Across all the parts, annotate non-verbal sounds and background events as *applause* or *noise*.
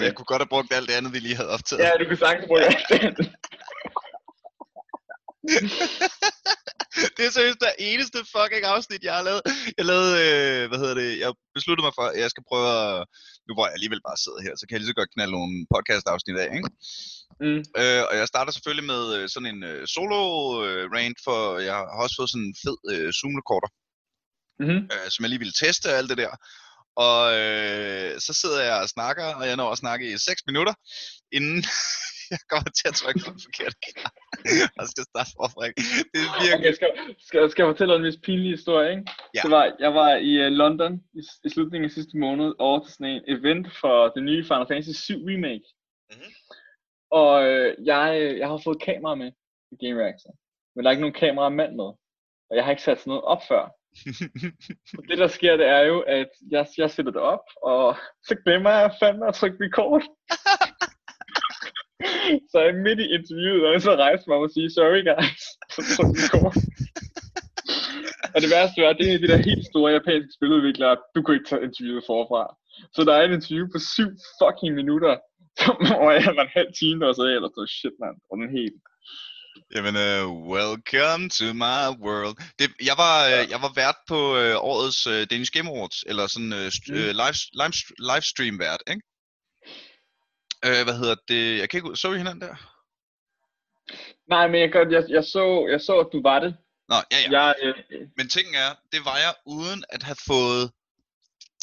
det. jeg kunne godt have brugt alt det andet, vi lige havde optaget. Ja, du kan sagtens bruge alt det. *laughs* det er seriøst det eneste fucking afsnit, jeg har lavet. Jeg lavede, øh, hvad hedder det, jeg besluttede mig for, at jeg skal prøve at, nu hvor jeg alligevel bare sidder her, så kan jeg lige så godt knalde nogle podcast afsnit af, ikke? Mm. Øh, og jeg starter selvfølgelig med øh, sådan en øh, solo øh, rant, for jeg har også fået sådan en fed øh, Zoom-recorder, Mm-hmm. øh, som jeg lige ville teste og alt det der. Og øh, så sidder jeg og snakker, og jeg når at snakke i 6 minutter, inden *laughs* jeg kommer til at trykke på den forkerte knap. og skal starte forfra. Det er virkelig... Okay, skal, skal, skal jeg fortælle en vis pinlig historie, ikke? Ja. Det var, jeg var i uh, London i, i slutningen af sidste måned over til sådan en event for det nye Final Fantasy 7 Remake. Mhm. Og øh, jeg, øh, jeg har fået kamera med i Game Reactor. Men der er ikke nogen kameramand med. Og jeg har ikke sat sådan noget op før. Og *laughs* det der sker, det er jo, at jeg, jeg sætter det op, og så glemmer jeg fandme at trykke record. *laughs* så jeg midt i interviewet, og så rejser mig og siger, sorry guys, så tryk record. *laughs* og det værste var, at det er de der helt store japanske spiludviklere, du kunne ikke tage interviewet forfra. Så der er et interview på syv fucking minutter, hvor jeg var en halv time, og så er jeg ellers så shit, man, og den helt. Jamen, uh, welcome to my world. Det, jeg, var, Ja. uh, jeg var vært på uh, årets uh, Danish Game Awards, eller sådan uh, st- Mm. uh, live, live, livestream vært, ikke? Uh, hvad hedder det? Jeg kan ikke ud- Så vi hinanden der? Nej, men jeg, jeg, jeg, så, jeg så, at du var det. Nå, ja, ja. Jeg, øh, Men tingen er, det var jeg uden at have fået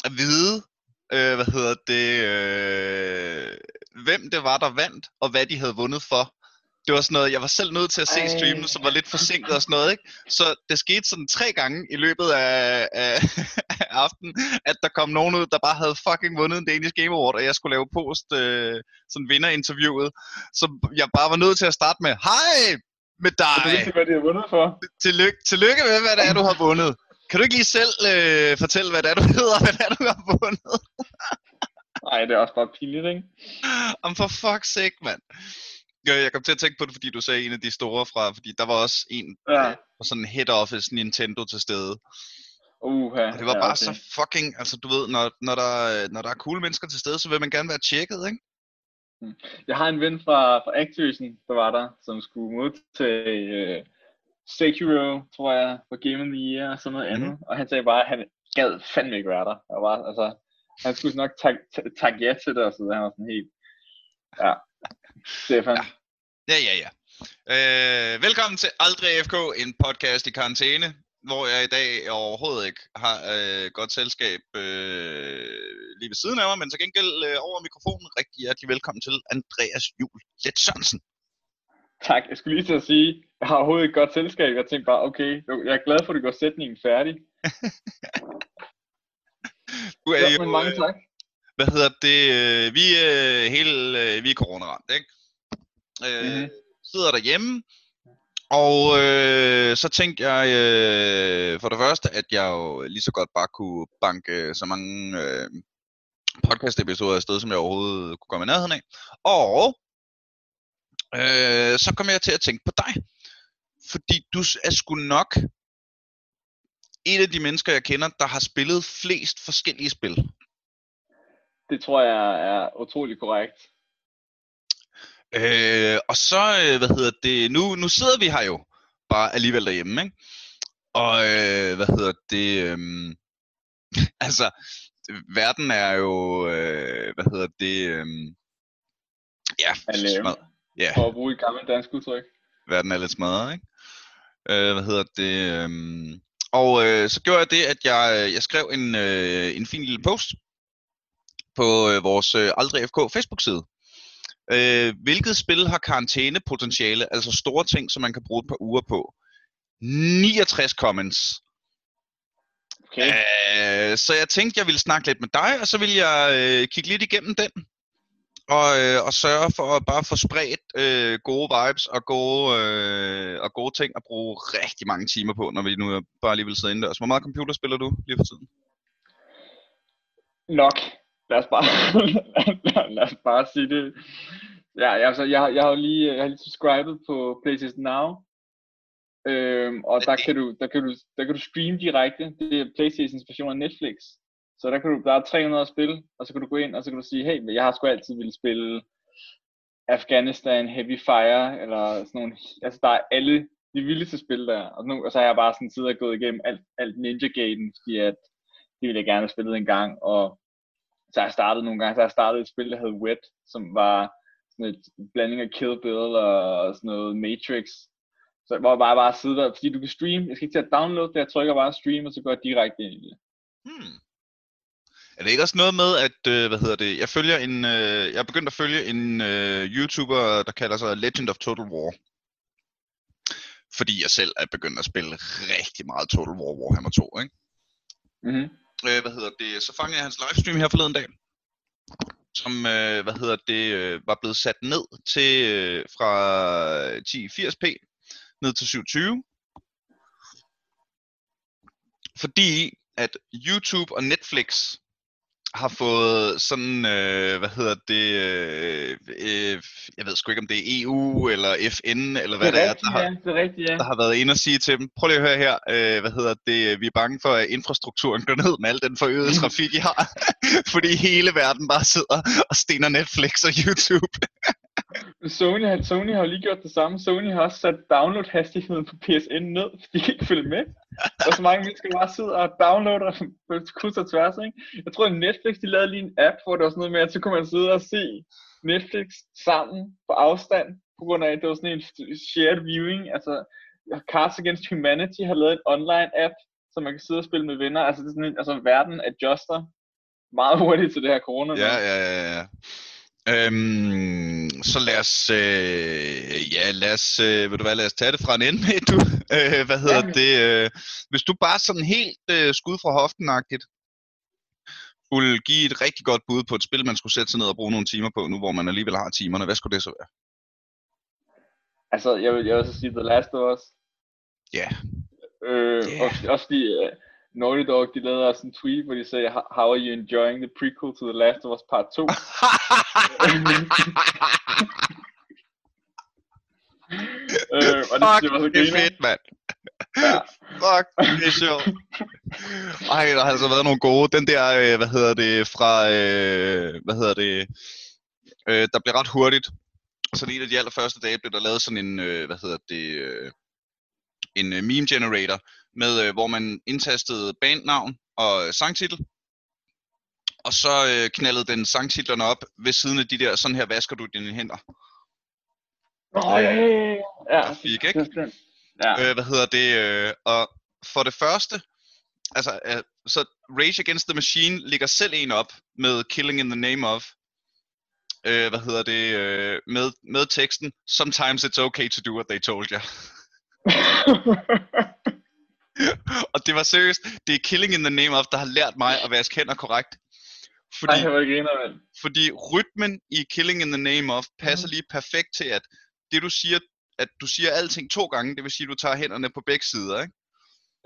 at vide, øh, hvad hedder det, øh, hvem det var, der vandt, og hvad de havde vundet for. Det var sådan noget, jeg var selv nødt til at se streamen, som var lidt forsinket og sådan noget, ikke? Så det skete sådan tre gange i løbet af, af, af aftenen, at der kom nogen ud, der bare havde fucking vundet en Danish Game Award, og jeg skulle lave post, øh, sådan vinderinterviewet. Så jeg bare var nødt til at starte med, hej med jeg dig! ved ikke, hvad de har vundet for. Tillykke, tillykke med, hvad det er, du har vundet. Kan du ikke lige selv øh, fortælle, hvad det er, du hedder, hvad det er, du har vundet? Nej, det er også bare pinligt, ikke? Om for fuck's sake, mand. Jeg jeg kom til at tænke på det, fordi du sagde en af de store fra, fordi der var også en Ja. fra sådan en head office Nintendo til stede. Uha, Og det var ja, bare okay. så fucking, altså du ved, når, når, der, når der er cool mennesker til stede, så vil man gerne være tjekket, ikke? Jeg har en ven fra, fra Activision, der var der, som skulle modtage øh, Sekiro, tror jeg, for Game of the Year og sådan noget Mhm. andet. Og han sagde bare, at han gad fandme ikke være der. Og bare, altså, han skulle nok takke tag ja til det, og så han var sådan helt... Ja. Stefan. Ja. Ja, ja, ja. Øh, velkommen til Aldrig FK, en podcast i karantæne, hvor jeg i dag overhovedet ikke har øh, godt selskab øh, lige ved siden af mig, men til gengæld øh, over mikrofonen rigtig hjertelig velkommen til Andreas Jul Let Sørensen. Tak. Jeg skulle lige til at sige, jeg har overhovedet ikke godt selskab. Jeg tænkte bare, okay, jeg er glad for, at du går sætningen færdig. *laughs* Du er Ja, jo, men mange øh, tak. Hvad hedder det, øh, vi er hele, øh, vi er corona-ramt, ikke? Øh, Mhm. Sidder derhjemme, og øh, så tænkte jeg øh, for det første, at jeg jo lige så godt bare kunne banke så mange øh, podcast-episoder afsted, som jeg overhovedet kunne komme i nærheden af. Og øh, så kom jeg til at tænke på dig, fordi du er sgu nok et af de mennesker, jeg kender, der har spillet flest forskellige spil. Det tror jeg er utrolig korrekt. Øh, og så, øh, hvad hedder det, nu, nu sidder vi her jo bare alligevel derhjemme, ikke? Og øh, hvad hedder det, øh, *laughs* altså, verden er jo, øh, hvad hedder det, øh, ja, smad, ja, For at bruge et gammelt dansk udtryk. verden er lidt smadret, ikke? Øh, hvad hedder det, øh, og øh, så gjorde jeg det, at jeg, jeg skrev en, øh, en fin lille post på øh, vores øh, Aldrig FK Facebook-side. Øh, hvilket spil har karantænepotentiale, altså store ting, som man kan bruge et par uger på? 69 comments. Okay. Øh, så jeg tænkte, jeg ville snakke lidt med dig, og så ville jeg øh, kigge lidt igennem den. Og, øh, og sørge for at bare få spredt øh, gode vibes og gode, øh, og gode ting at bruge rigtig mange timer på, når vi nu bare lige vil sidde indendørs. Hvor meget computer spiller du lige for tiden? Nok. Lad os bare, lad, *laughs* lad os bare sige det. Ja, altså, jeg, jeg har jo lige, jeg har lige subscribet på Places Now. Øhm, og der kan, du, der, kan du, der kan du streame direkte. Det er PlayStations version af Netflix. Så der, kan du, der er 300 spil, og så kan du gå ind, og så kan du sige, hey, jeg har sgu altid ville spille Afghanistan, Heavy Fire, eller sådan nogle, altså der er alle de vildeste spil der, og, nu, og så har jeg bare sådan siddet og gået igennem alt, alt Ninja Gaiden, fordi at det ville jeg gerne have spillet en gang, og så jeg startet nogle gange, så har jeg startet et spil, der hed Wet, som var sådan et blanding af Kill Bill og sådan noget Matrix, så hvor jeg bare bare sidde der, fordi du kan streame, jeg skal ikke til at downloade det, jeg trykker bare stream, og så går jeg direkte ind i det. Hmm. Er det ikke også noget med, at, øh, hvad hedder det, jeg følger en, øh, jeg er begyndt at følge en øh, YouTuber, der kalder sig Legend of Total War. Fordi jeg selv er begyndt at spille rigtig meget Total War Warhammer 2, ikke? Mm-hmm. Øh, hvad hedder det, så fangede jeg hans livestream her forleden dag, som, øh, hvad hedder det, øh, var blevet sat ned til, øh, fra øh, 1080p ned til 720. Fordi at YouTube og Netflix har fået sådan, øh, hvad hedder det, øh, øh, jeg ved sgu ikke om det er EU eller FN eller hvad det er, det er, der har, ja, det er rigtigt, ja. der har været inde og sige til dem, prøv lige at høre her, øh, hvad hedder det, vi er bange for, at infrastrukturen går ned med al den forøgede trafik, I har, *laughs* fordi hele verden bare sidder og stener Netflix og YouTube. Sony, Sony har jo lige gjort det samme. Sony har også sat download-hastigheden på PSN ned, fordi de kan ikke følge med. Og så mange mennesker bare sidder og downloader på kryds og tværs, ikke? Jeg tror, at Netflix, de lavede lige en app, hvor det var sådan noget med, at så kunne man sidde og se Netflix sammen på afstand, på grund af, at det var sådan en shared viewing. Altså, Cards Against Humanity har lavet en online app, så man kan sidde og spille med venner. Altså, det er sådan en, altså verden adjuster meget hurtigt til det her corona. Ja, ja, ja, ja. Øhm, så lad os, øh, ja, lad os, øh, ved du hvad, lad os tage det fra en ende med, du. Øh, hvad hedder Ja. det? Øh, hvis du bare sådan helt øh, skud fra hoften-agtigt, skulle give et rigtig godt bud på et spil, man skulle sætte sig ned og bruge nogle timer på, nu hvor man alligevel har timerne, hvad skulle det så være? Altså, jeg vil, jeg vil så sige The Last of Us. Ja. Øh, Yeah. også, også fordi uh, Naughty Dog, de lavede også en tweet, hvor de sagde, "How- are you enjoying the prequel to The Last of Us Part 2? *laughs* øh, og det, Fuck, det var så det er fedt, mand. Ja. Fuck, det er sjovt. Ej, der har altså været nogle gode. Den der, øh, hvad hedder det, fra, øh, hvad hedder det, øh, der blev ret hurtigt. Så en af de allerførste dage blev der lavet sådan en, øh, hvad hedder det, øh, en meme generator, med, øh, hvor man indtastede bandnavn og sangtitel. Og så øh, knaldede den sangtitlerne op ved siden af de der, sådan her vasker du dine hænder. Nå, ja, ja, ja, ja. ja. Fik, ikke? Ja. Øh, hvad hedder det? Øh, og for det første, altså, øh, så Rage Against the Machine ligger selv en op med Killing in the Name of. Øh, hvad hedder det? Øh, med, med teksten, Sometimes it's okay to do what they told you. *laughs* og det var seriøst, det er Killing in the Name of, der har lært mig at vaske hænder korrekt. Fordi, Ej, griner, fordi rytmen i Killing in the Name of passer lige perfekt til, at det du siger, at du siger alting to gange, det vil sige, at du tager hænderne på begge sider, ikke?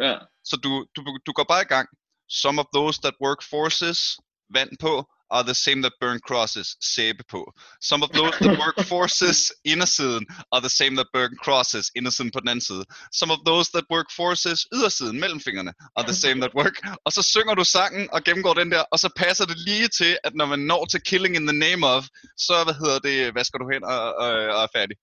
Ja. Så du, du, du går bare i gang. Some of those that work forces, vand på, are the same that burn crosses, sæbe på. Some of those that work *laughs* forces, indersiden, are the same that burn crosses, indersiden på den anden side. Some of those that work forces, ydersiden, mellem fingrene, are the same that work. Og så synger du sangen og gennemgår den der, og så passer det lige til, at når man når til Killing in the Name of, så, hvad hedder det, vasker du hen og, og, og er færdig.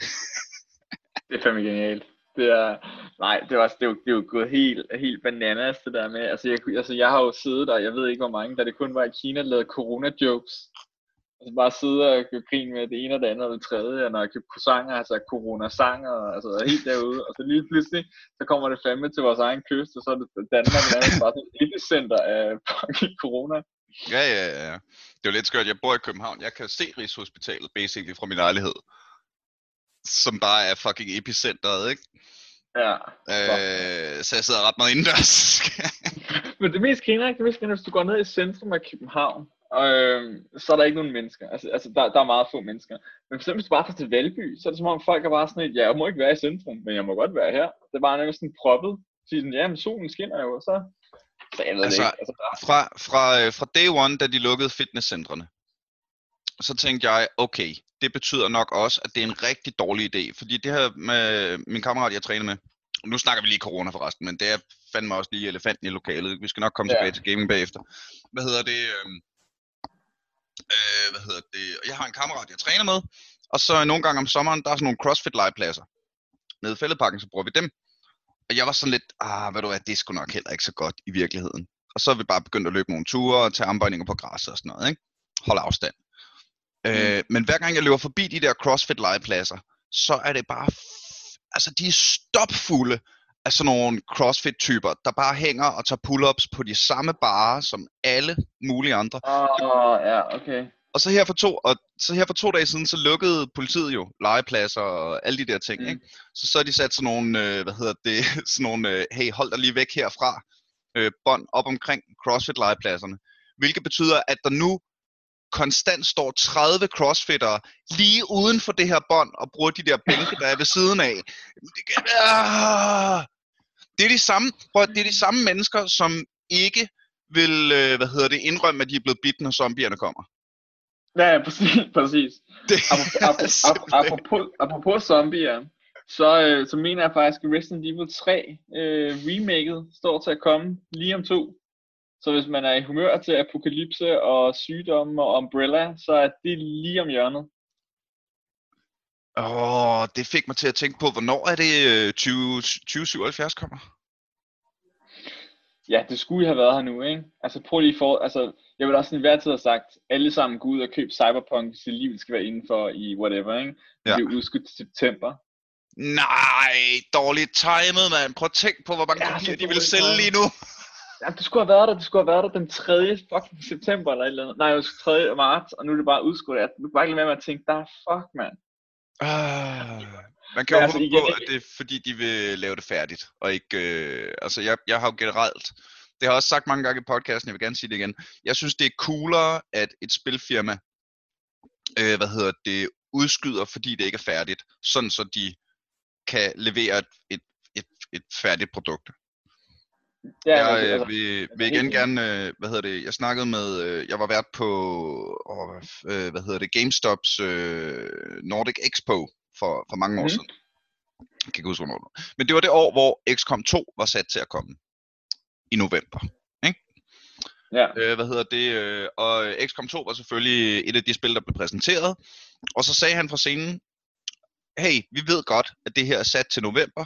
*laughs* Det er fandme genialt. Det er, nej, det var, det var, det var gået helt, helt bananas det der med, altså jeg, altså jeg har jo siddet der, jeg ved ikke hvor mange, da det kun var i Kina, der lavede corona-jokes. Altså bare sidde og gøre grin med det ene og det andet og det tredje, og når jeg købte croissanter, altså corona-sanger, altså helt derude, og så lige pludselig, så kommer det fandme til vores egen kyst, og så er det Danmark nærmest bare sådan et epicenter af fucking corona. Ja, ja, ja. Det er jo lidt skørt. Jeg bor i København. Jeg kan se Rigshospitalet, basically, fra min lejlighed. Som bare er fucking epicentret, ikke? Ja. Øh, så jeg sidder ret meget indendørs. *laughs* Men det mest griner? Det mest griner, hvis du går ned i centrum af København, og øh, så er der ikke nogen mennesker. Altså, altså der, der er meget få mennesker. Men for eksempel, hvis du bare tager til Valby, så er det som om folk er bare sådan et, ja, jeg må ikke være i centrum, men jeg må godt være her. Det er bare nærmest sådan proppet. Så sådan, ja, men solen skinner jo, og så... Så jeg ved Altså, det ikke. Altså, der, fra, fra, øh, fra day one, da de lukkede fitnesscentrene, så tænkte jeg, okay, det betyder nok også, at det er en rigtig dårlig idé. Fordi det her med min kammerat, jeg træner med, nu snakker vi lige corona forresten, men det er fandme også lige elefanten i lokalet. Vi skal nok komme Ja. tilbage til gaming bagefter. Hvad hedder det? Øh, øh, hvad hedder det? Jeg har en kammerat, jeg træner med, og så nogle gange om sommeren, der er sådan nogle CrossFit-legepladser. Nede i fældeparken, så bruger vi dem. Og jeg var sådan lidt, ah, ved du hvad, det er sgu nok heller ikke så godt i virkeligheden. Og så er vi bare begyndt at løbe nogle ture og tage armbøjninger på græs og sådan noget, ikke? Hold afstand. Mm. Øh, men hver gang jeg løber forbi de der CrossFit-legepladser, så er det bare, f- altså de er stopfulde af sådan nogle CrossFit-typer, der bare hænger og tager pull-ups på de samme barer som alle mulige andre. Åh, oh, ja, okay. Og så her for to, og så her for to dage siden, så lukkede politiet jo legepladser og alle de der ting, Mm. mm. ikke? Så så har de sat sådan nogle, øh, hvad hedder det, *laughs* sådan nogle, øh, hey, hold dig lige væk herfra, øh, bånd op omkring CrossFit-legepladserne. Hvilket betyder, at der nu konstant står 30 crossfittere lige uden for det her bånd og bruger de der bænke, der er ved siden af. Det, er de samme, prøv, det er de samme mennesker, som ikke vil, øh, hvad hedder det, indrømme, at de er blevet bidt, når zombierne kommer. Ja, ja, præcis. *laughs* præcis. Det Apropos, apropos, *laughs* apropos, apropos zombier, så, øh, så mener jeg faktisk, at Resident Evil 3 øh, remaket står til at komme lige om to. Så hvis man er i humør til apokalypse og sygdomme og umbrella, så er det lige om hjørnet. Åh, oh, det fik mig til at tænke på, hvornår er det øh, 20, 2077 kommer? Ja, det skulle jo have været her nu, ikke? Altså prøv lige for, altså jeg vil også sådan hver tid have sagt, alle sammen gå ud og køb Cyberpunk, hvis dit liv skal være indenfor i whatever, ikke? Det Ja. bliver udskudt til september. Nej, dårligt timet, mand. Prøv at tænk på, hvor mange Ja, papirer de vil sælge lige nu. Ja, det skulle have været der, det skulle have været der den 3. fucking september eller et eller andet. Nej, det var 3. marts, og nu er det bare udskudt. Jeg kan bare ikke lade være med at tænke, der er fuck, mand. Ah, man kan jo altså, håbe på, at det er fordi, de vil lave det færdigt. Og ikke, øh, altså jeg, jeg har jo generelt, det har jeg også sagt mange gange i podcasten, jeg vil gerne sige det igen. Jeg synes, det er coolere, at et spilfirma, øh, hvad hedder det, udskyder, fordi det ikke er færdigt. Sådan så de kan levere et, et, et, et færdigt produkt. Ja, jeg altså, vil, vil igen gerne, øh, hvad hedder det, jeg snakkede med, øh, jeg var vært på, åh, hvad hedder det, GameStops Nordic Expo for, for mange år Mhm. siden. Jeg kan ikke huske, hvornår. Men det var det år, hvor XCOM 2 var sat til at komme. I november. ja. Øh, hvad hedder det? Og XCOM 2 var selvfølgelig et af de spil, der blev præsenteret. Og så sagde han fra scenen, hey, vi ved godt, at det her er sat til november,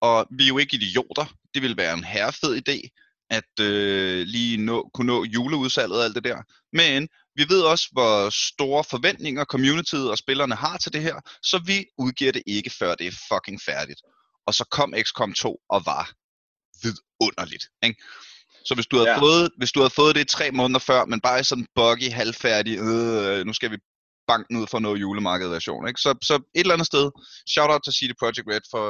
og vi er jo ikke idioter. Det ville være en herrefed idé, at øh, lige nå, kunne nå juleudsalget og alt det der. Men vi ved også, hvor store forventninger communityet og spillerne har til det her, så vi udgiver det ikke, før det er fucking færdigt. Og så kom XCOM 2 og var vidunderligt. Ikke? Så hvis du, havde Ja. fået, hvis du havde fået det tre måneder før, men bare i sådan en buggy, halvfærdig, øh, nu skal vi banken ud for noget julemarked version. Ikke? Så, så et eller andet sted, shout out til CD Projekt Red for,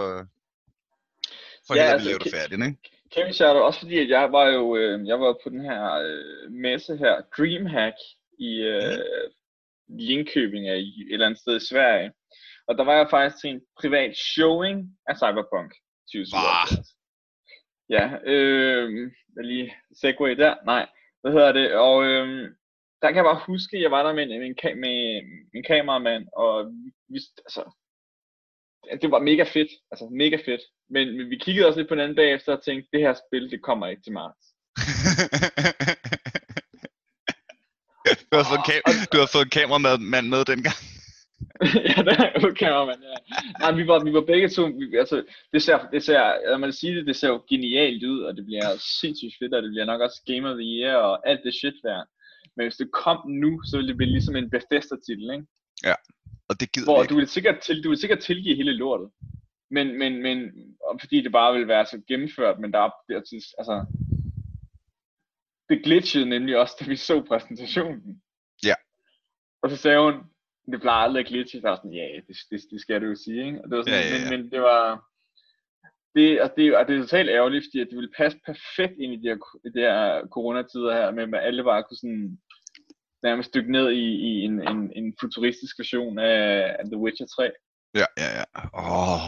for Ja, altså, lave det færdigt. Ikke? Kæmpe shout også fordi, at jeg var jo øh, jeg var på den her øh, messe her, Dreamhack, i øh, Linköping af i et eller andet sted i Sverige. Og der var jeg faktisk til en privat showing af Cyberpunk 2077. Ja, øh, jeg lige segway der. Nej, hvad hedder det? Og øh, der kan jeg bare huske, at jeg var der med, en- med, en, med min kameramand, og vi, altså, det var mega fedt, altså mega fedt. Men, men vi kiggede også lidt på hinanden bagefter og tænkte, det her spil, det kommer ikke til marts. du, har fået kam- du har fået kameramand med dengang. *laughs* ja, det er jo kameramand, ja. Nej, vi var, vi var begge to, vi, altså, det ser, det ser, lad mig sige det, det ser jo genialt ud, og det bliver sindssygt fedt, og det bliver nok også Game of the Year, og alt det shit der. Men hvis det kom nu, så ville det blive ligesom en Bethesda-titel, ikke? Og det gider Hvor ikke. du vil sikkert, til, du vil sikkert tilgive hele lortet. Men, men, men, og fordi det bare vil være så gennemført, men der er, der, til- altså, det glitchede nemlig også, da vi så præsentationen. Ja. Og så sagde hun, det plejer aldrig at glitche, så jeg var sådan, ja, det, det, det skal du jo sige, ikke? Og det var sådan, Ja, ja, ja. Men, men det var, det, og det, og det er totalt ærgerligt, fordi at det ville passe perfekt ind i de her, de her coronatider her, med at alle bare kunne sådan, nærmest dykke ned i, i en, en, en futuristisk version af, af The Witcher 3. Ja, ja, ja. Oh.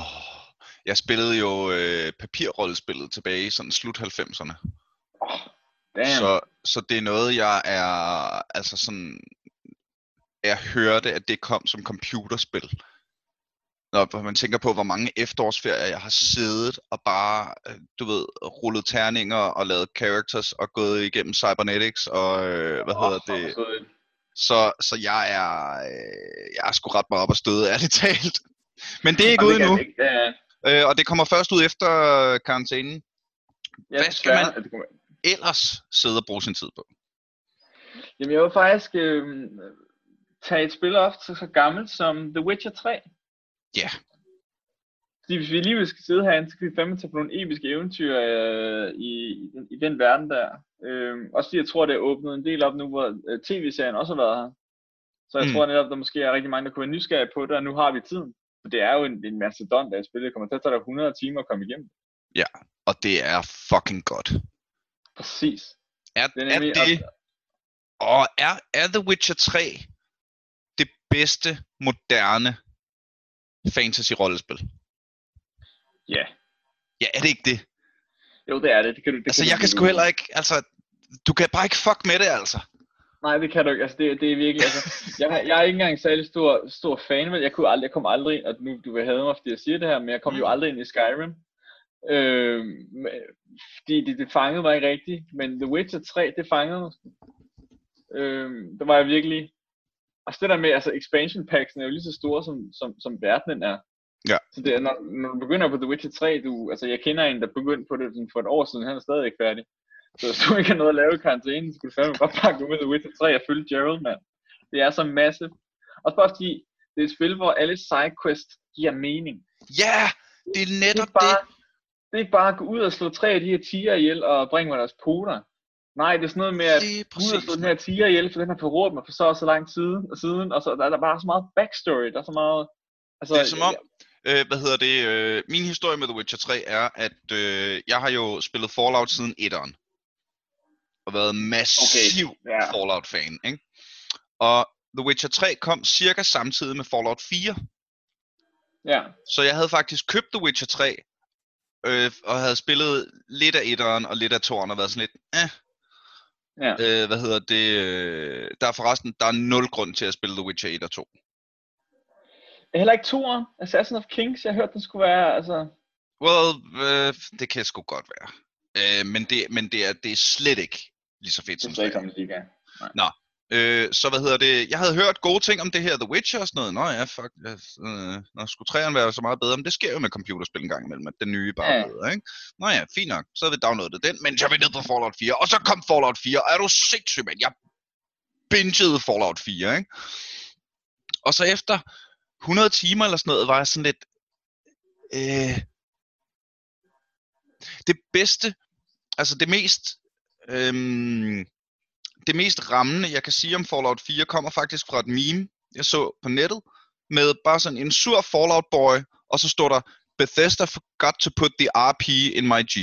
Jeg spillede jo øh, papirrollespillet tilbage i sådan slut 90'erne. Oh, damn. Så, så det er noget, jeg er, altså sådan, jeg hørte, at det kom som computerspil. når man tænker på, hvor mange efterårsferier jeg har siddet og bare, øh, du ved, rullet terninger og lavet characters og gået igennem cybernetics og, øh, hvad oh, hedder det? Så, så jeg er, øh, jeg er sgu ret meget op og støde, ærligt talt. Men det er ikke ude endnu. Øh, og det kommer først ud efter karantænen. Ja, Hvad skal man ellers sidde og bruge sin tid på? Jamen jeg vil faktisk øh, tage et spil op til så gammelt som The Witcher 3. Ja. Fordi hvis vi lige skal sidde herinde, så kan vi fandme tage på nogle episke eventyr øh, i, i, i den verden der. Øh, også fordi jeg tror, det er åbnet en del op nu, hvor øh, tv-serien også har været her. Så jeg mm. tror netop, der måske er rigtig mange, der kunne være nysgerrige på det, og nu har vi tiden. For det er jo en, en mastodont af spil. Det kommer til at tage dig 100 timer at komme igennem. Ja, og det er fucking godt. Præcis. Er det, er det og er, er The Witcher 3 det bedste moderne fantasy-rollespil? Ja. Ja, er det ikke det? Jo, det er det. det, kan du, det altså, kan jeg du, kan sgu heller ikke, altså, du kan bare ikke fuck med det, altså. Nej, det kan du ikke. Altså, det, det er virkelig, altså, jeg, jeg er ikke engang særlig stor, stor fan, men jeg, kunne aldrig, jeg kom aldrig, og nu du vil have mig, fordi jeg siger det her, men jeg kom mm. jo aldrig ind i Skyrim. Øh, fordi det, det fangede mig ikke rigtigt, men The Witcher 3, det fangede mig. Øh, der var jeg virkelig, altså det der med, altså expansion packs er jo lige så store, som, som, som verdenen er. Ja. Så det er, når, når du begynder på The Witcher 3, du, altså jeg kender en, der begyndte på det sådan for et år siden, han er stadig ikke færdig. Så hvis du ikke har noget at lave i karantæne, så skulle du fandme bare gå ud The Witcher 3 og følge Gerald, mand. Det er så massivt. Og bare fordi, det er et spil, hvor alle sidequests giver mening. Ja, det er netop det. Er bare, det. det er ikke bare at gå ud og slå tre af de her tiger ihjel og bringe mig deres poter. Nej, det er sådan noget med at ud og slå den her tiger ihjel, for den har forrådt mig for så så lang tid og siden, og så der er der bare så meget backstory, der er så meget... Altså, det er som om, øh, hvad hedder det, øh, min historie med The Witcher 3 er, at øh, jeg har jo spillet Fallout siden 1'eren. Og været massiv okay, yeah. Fallout-fan, ikke? Og The Witcher 3 kom cirka samtidig med Fallout 4. Ja. Så jeg havde faktisk købt The Witcher 3, øh, og havde spillet lidt af etteren og lidt af toren, og været sådan lidt, eh. Ja. Øh, hvad hedder det? Øh, der er forresten, der er nul grund til at spille The Witcher 1 og 2. Heller ikke toren, Assassin of Kings, jeg hørte, den skulle være, altså... Well, øh, det kan sgu godt være. Øh, men det, men det, er, det er slet ikke lige så fedt som det. Det er ikke Nå, Øh, så hvad hedder det, jeg havde hørt gode ting om det her The Witcher og sådan noget. Nå ja, fuck, øh, når skulle træerne være så meget bedre, men det sker jo med computerspil en gang imellem, at den nye bare ja. bedre, ikke? Nå ja, fint nok, så havde vi downloadet den, men jeg vil ned på Fallout 4, og så kom Fallout 4, og er du sindssyg, mand, jeg bingede Fallout 4, ikke? Og så efter 100 timer eller sådan noget, var jeg sådan lidt, øh, det bedste, altså det mest, øh, det mest rammende, jeg kan sige om Fallout 4, kommer faktisk fra et meme, jeg så på nettet, med bare sådan en sur Fallout boy, og så står der, Bethesda forgot to put the RP in my G.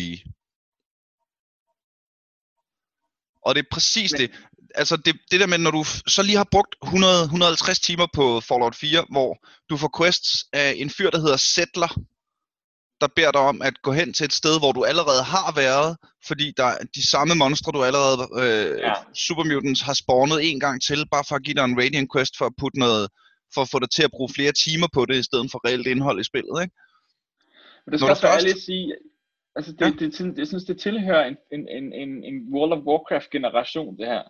Og det er præcis Men... det. Altså det, det der med, når du så lige har brugt 100-150 timer på Fallout 4, hvor du får quests af en fyr, der hedder Settler, der beder dig om at gå hen til et sted, hvor du allerede har været, fordi der er de samme monstre, du allerede, øh, ja. Supermutants, har spawnet en gang til, bare for at give dig en Radiant Quest for at putte noget, for at få dig til at bruge flere timer på det, i stedet for reelt indhold i spillet, ikke? Men det skal også lige sige, altså det, ja. det, det, jeg synes, det tilhører en, en, en, en, en World of Warcraft generation, det her.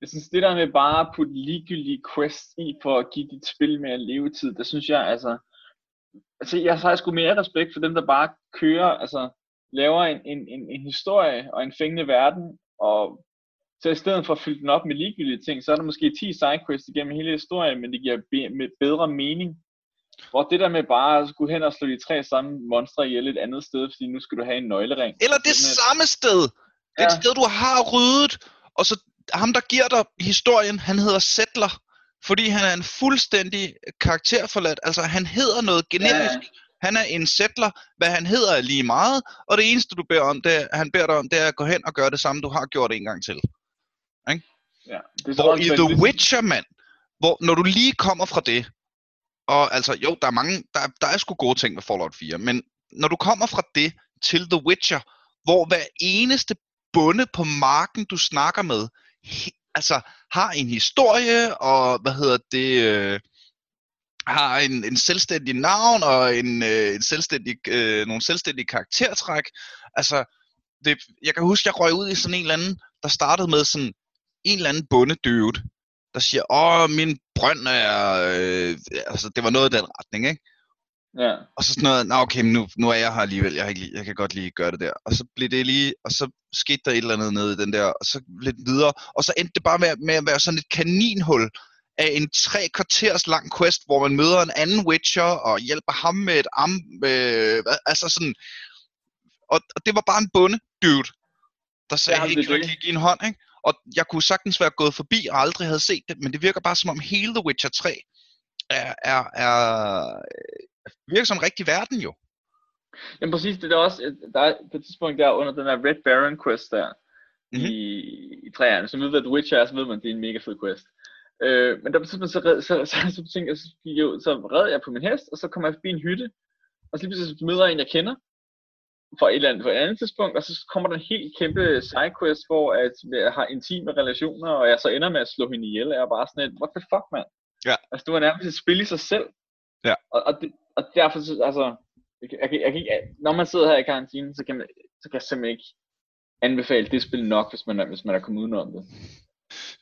Jeg synes, det der med bare at putte ligegyldige quests i, for at give dit spil mere levetid, det synes jeg, altså, altså, jeg har sgu mere respekt for dem, der bare kører, altså, laver en, en, en, en historie og en fængende verden, og så i stedet for at fylde den op med ligegyldige ting, så er der måske 10 sidequests igennem hele historien, men det giver be, med bedre mening. Hvor det der med bare at skulle hen og slå de tre samme monstre ihjel et andet sted, fordi nu skal du have en nøglering. Eller det samme sted! Det ja. sted, du har ryddet, og så ham, der giver dig historien, han hedder Settler. Fordi han er en fuldstændig karakterforladt. Altså, han hedder noget generisk. Ja. Han er en settler. Hvad han hedder er lige meget. Og det eneste, du beder om, det, han beder dig om, det er at gå hen og gøre det samme, du har gjort en gang til. Ikke? Ja, det hvor i The Witcher, mand, hvor når du lige kommer fra det, og altså, jo, der er mange, der, der er sgu gode ting med Fallout 4, men når du kommer fra det til The Witcher, hvor hver eneste bunde på marken, du snakker med, altså har en historie, og hvad hedder det, øh, har en, en selvstændig navn og en, øh, en selvstændig, øh, nogle selvstændige karaktertræk. Altså, det, jeg kan huske, jeg røg ud i sådan en eller anden, der startede med sådan en eller anden bundedøvet, der siger, åh, min brønd er, øh, altså det var noget i den retning, ikke? Ja. Og så sådan noget, nå okay, men nu, nu er jeg her alligevel, jeg, har ikke, jeg kan godt lige gøre det der. Og så blev det lige, og så skete der et eller andet nede i den der, og så lidt videre. Og så endte det bare med, med at være sådan et kaninhul af en tre kvarters lang quest, hvor man møder en anden Witcher og hjælper ham med et arm, øh, altså sådan, og, og det var bare en bunde dude, der sagde, Ja, hey, kan du ikke give en hånd, ikke? Og jeg kunne sagtens være gået forbi og aldrig havde set det, men det virker bare som om hele The Witcher 3 er, er, er virker som en rigtig verden jo. Jamen præcis, det er også, der er på et tidspunkt der under den der Red Baron quest der, Mhm. i, i træerne, som ved, hvad The Witcher er, så ved man, at det er en mega fed quest. Øh, men der på et tidspunkt, så, red, så, så, så, tænkte jeg, så, gik jeg så red jeg på min hest, og så kommer jeg forbi en hytte, og så lige pludselig så møder jeg en, jeg kender, fra et eller andet, fra et andet tidspunkt, og så kommer der en helt kæmpe sidequest, hvor at jeg har intime relationer, og jeg så ender med at slå hende ihjel, og jeg er bare sådan et, what the fuck, mand? Ja. Altså, det var nærmest et spil i sig selv. Ja. Og, og, det, og derfor, så, altså, jeg, jeg, jeg, ikke, når man sidder her i karantine, så kan, man, så kan jeg simpelthen ikke anbefale det spil nok, hvis man er, hvis man er kommet udenom det.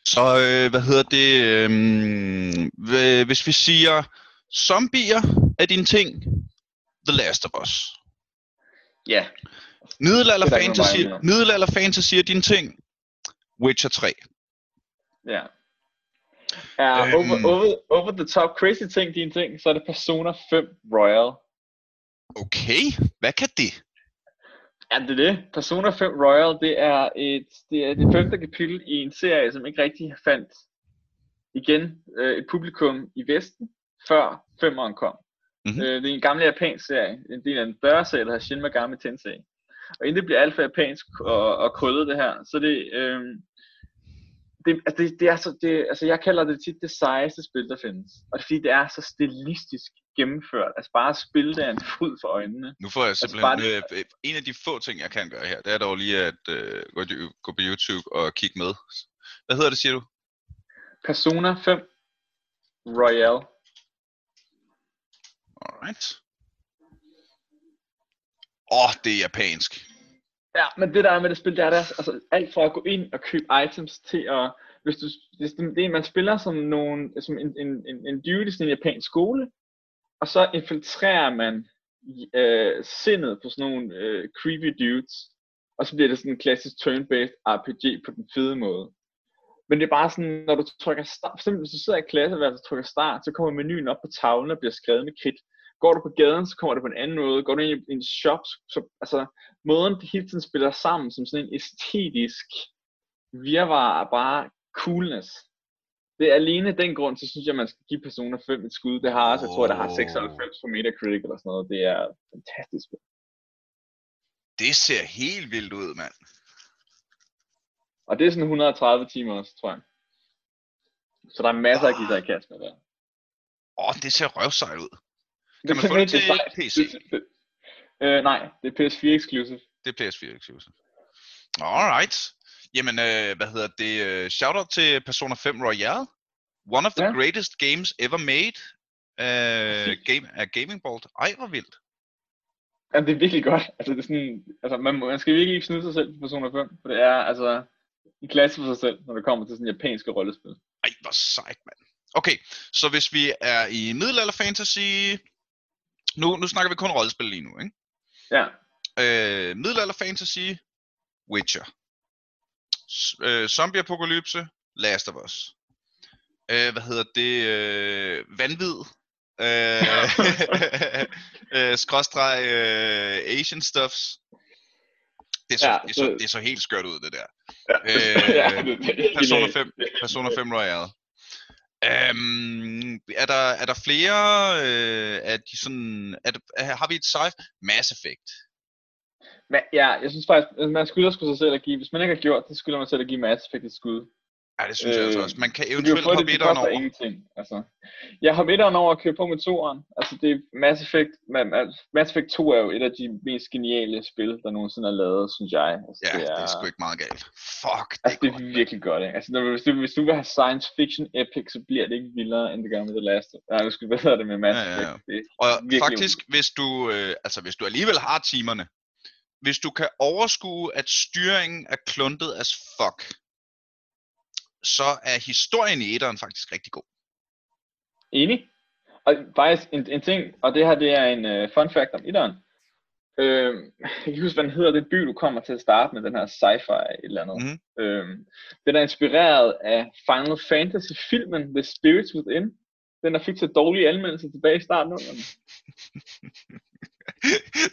Så øh, hvad hedder det, øh, hvis vi siger, zombier er din ting, The Last of Us. Ja, Middelalder er fantasy, middelalder fantasy er din ting, Witcher 3. ja. Er Øhm. over, over, over the top crazy ting din ting, så er det Persona 5 Royal. Okay, hvad kan det? Ja, det er det. Persona 5 Royal, det er et, det er det femte kapitel i en serie, som ikke rigtig fandt igen øh, et publikum i Vesten, før femeren kom. Mhm. Øh, det er en gammel japansk serie, en del af en større serie, der hedder Shin Megami Tensei. Og inden det bliver alt for japansk og, og krøllet det her, så det, øh, det, altså det, det er så, det, altså jeg kalder det tit det sejeste spil, der findes. Og det er fordi, det er så stilistisk gennemført. Altså bare at spille det er en fryd for øjnene. Nu får jeg Altså, simpelthen, bare øh, en af de få ting, jeg kan gøre her, det er dog lige at øh, gå, gå på YouTube og kigge med. Hvad hedder det, siger du? Persona 5 Royal. Alright. Åh, oh, det er japansk. Ja, men det der er med det spil, det er der, altså alt fra at gå ind og købe items til at, hvis du, hvis det, det er, man spiller som, nogen, som en, en, en, en dude i sådan en japansk skole, og så infiltrerer man øh, sindet på sådan nogle øh, creepy dudes, og så bliver det sådan en klassisk turn-based RPG på den fede måde. Men det er bare sådan, når du trykker start, for eksempel hvis du sidder i klasseværelset og trykker start, så kommer menuen op på tavlen og bliver skrevet med kridt. Går du på gaden, så kommer det på en anden måde. Går du ind i en shop, så, altså måden det hele tiden spiller sammen som sådan en æstetisk virvar er bare coolness. Det er alene den grund, så synes jeg, man skal give Persona 5 et skud. Det har også, jeg tror, der har Åh. 96 på Metacritic eller sådan noget. Det er fantastisk. Det ser helt vildt ud, mand. Og det er sådan 130 timer også, tror jeg. Så der er masser at give sig i kast med der. Åh, oh, det ser røvsejt ud. Kan man få det til. PC? Øh, nej, det er PS4 exclusive. Det er PS4 exclusive. Alright. Jamen, øh, hvad hedder det? Øh, Shoutout til Persona 5 Royale. One of the Ja. greatest games ever made. Øh, game, af Gaming Bolt. Ej, hvor vildt. Jamen, det er virkelig godt. Altså, det er sådan, altså man, må- man skal virkelig ikke snyde sig selv på Persona 5, for det er altså en klasse for sig selv, når det kommer til sådan japanske rollespil. Ej, hvor sejt, mand. Okay, så hvis vi er i middelalder fantasy... Nu, nu snakker vi kun rollespil lige nu, ikke? Ja, Øh, middelalder fantasy, Witcher. S- øh, zombie apokalypse, Last of Us. Øh, hvad hedder det? Øh, vanvid. Øh, *laughs* øh, skråstreg øh, Asian stuffs. Det så, Ja, det, så, det- så helt skørt ud, det der. ja, *laughs* Øh, ja Persona det- 5, Persona 5 Royale. Um, er, der, er der flere øh, af de sådan... Er der, er, har vi et sci Mass Effect? Men, ja, jeg synes faktisk, at man skylder sgu sig selv at give, hvis man ikke har gjort det, skylder man selv at give Mass Effect et skud. Ja, det synes øh, jeg altså også. Man kan Du eventuelt det, hoppe det etteren over. ingenting. Altså, jeg har etteren over at køre på med toeren. Altså, det er Mass Effect, Ma- Ma- Mass Effect 2 er jo et af de mest geniale spil, der nogensinde er lavet, synes jeg. Altså, Ja, det er sgu ikke meget galt. Fuck, det Altså, er det godt. er virkelig godt, ikke? Altså, når, hvis, du, hvis du vil have science fiction epic, så bliver det ikke vildere, end det gør med The Last. Nej, nu skal bedre det med Mass Ja, ja, ja. Effect. Det er Og faktisk, hvis du, øh, altså hvis du alligevel har timerne, hvis du kan overskue, at styringen er kluntet as fuck, så er historien i etteren faktisk rigtig god. Enig. Og faktisk en, en ting, og det her det er en uh, fun fact om etteren. Øh, *laughs* jeg kan huske, hvad den hedder, den by, du kommer til at starte med, den her sci-fi et eller andet. Mhm. Øh, den er inspireret af Final Fantasy-filmen The Spirits Within. Den der fik så dårlige anmeldelser tilbage i starten af. *laughs*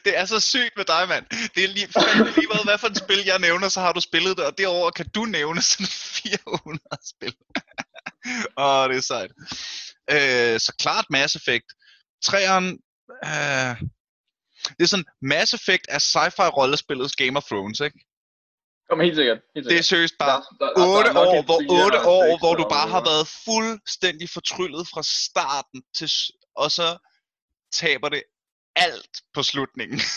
det er så sygt med dig, mand. Det er lige, fandme lige meget, hvad for et spil jeg nævner, så har du spillet det, og derover kan du nævne sådan 400 spil. *laughs* Åh, det er sejt. Øh, så klart Mass Effect. Træeren, øh, det er sådan, Mass Effect er sci-fi rollespillets Game of Thrones, ikke? Kom helt sikkert. Helt Det er sikkert. seriøst bare Der- der- der- der 8 er nok år, hvor, trier 8 og år, hvor du bare har været fuldstændig fortryllet fra starten til, og så taber det alt på slutningen. *laughs*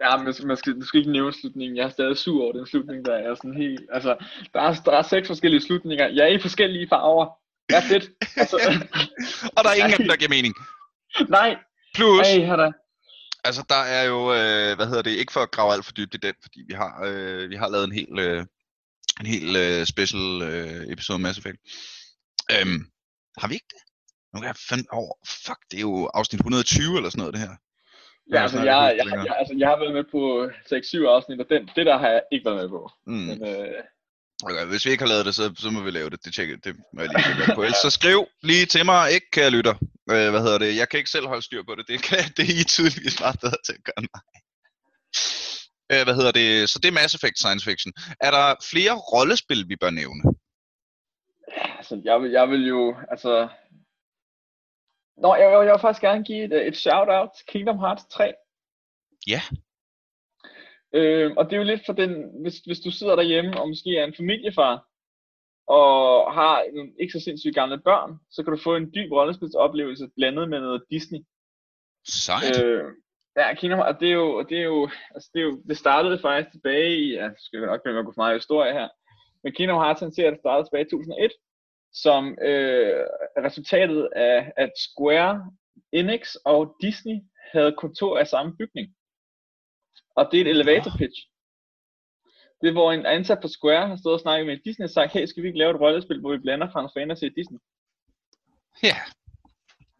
Ja, men man skal, du skal ikke nævne slutningen. Jeg er stadig sur over den slutning, der er sådan helt... Altså, der er, der er seks forskellige slutninger. Jeg er i forskellige farver. Ja, fedt. Altså, *laughs* og der er ingen af dem, der giver mening. *laughs* nej, Plus, hey, her der. altså der er jo, øh, hvad hedder det, ikke for at grave alt for dybt i den, fordi vi har, øh, vi har lavet en hel, øh, en hel øh, special øh, episode af Mass Effect. Øhm, har vi ikke det? Nu kan jeg fandme over, fuck, det er jo afsnit 120 eller sådan noget, det her. Ja, altså, jeg, jeg, jeg, længere. altså, jeg har været med på 6-7 afsnit, og den, det der har jeg ikke været med på. Mm. Men, øh, Okay, hvis vi ikke har lavet det, så, så må vi lave det. Det, tjekker, det må jeg lige på. *laughs* Ellers så skriv lige til mig, ikke kære lytter. Øh, hvad hedder det? Jeg kan ikke selv holde styr på det. Det, kan, det er I tydeligvis meget bedre til at gøre mig. Øh, hvad hedder det? Så det er Mass Effect Science Fiction. Er der flere rollespil, vi bør nævne? altså, jeg, vil, jeg vil jo, altså... Nå, jeg, jeg, jeg vil faktisk gerne give et, et shout-out til Kingdom Hearts 3. Ja. Øh, og det er jo lidt for den, hvis, hvis du sidder derhjemme og måske er en familiefar, og har nogle ikke så sindssygt gamle børn, så kan du få en dyb rollespilsoplevelse blandet med noget Disney. Sejt. Øh, ja, Kingdom Hearts, og det er jo, det er jo, altså det, er jo, det startede faktisk tilbage i, ja, skal jeg nok med at gå for meget historie her, men Kingdom Hearts, han ser, at det startede tilbage i 2001, som øh, resultatet af, at Square Enix og Disney havde kontor af samme bygning. Og det er et elevator pitch. Det er, hvor en ansat på Square har stået og snakket med Disney og sagt, hey, skal vi ikke lave et rollespil, hvor vi blander Final Fantasy og Disney? Ja.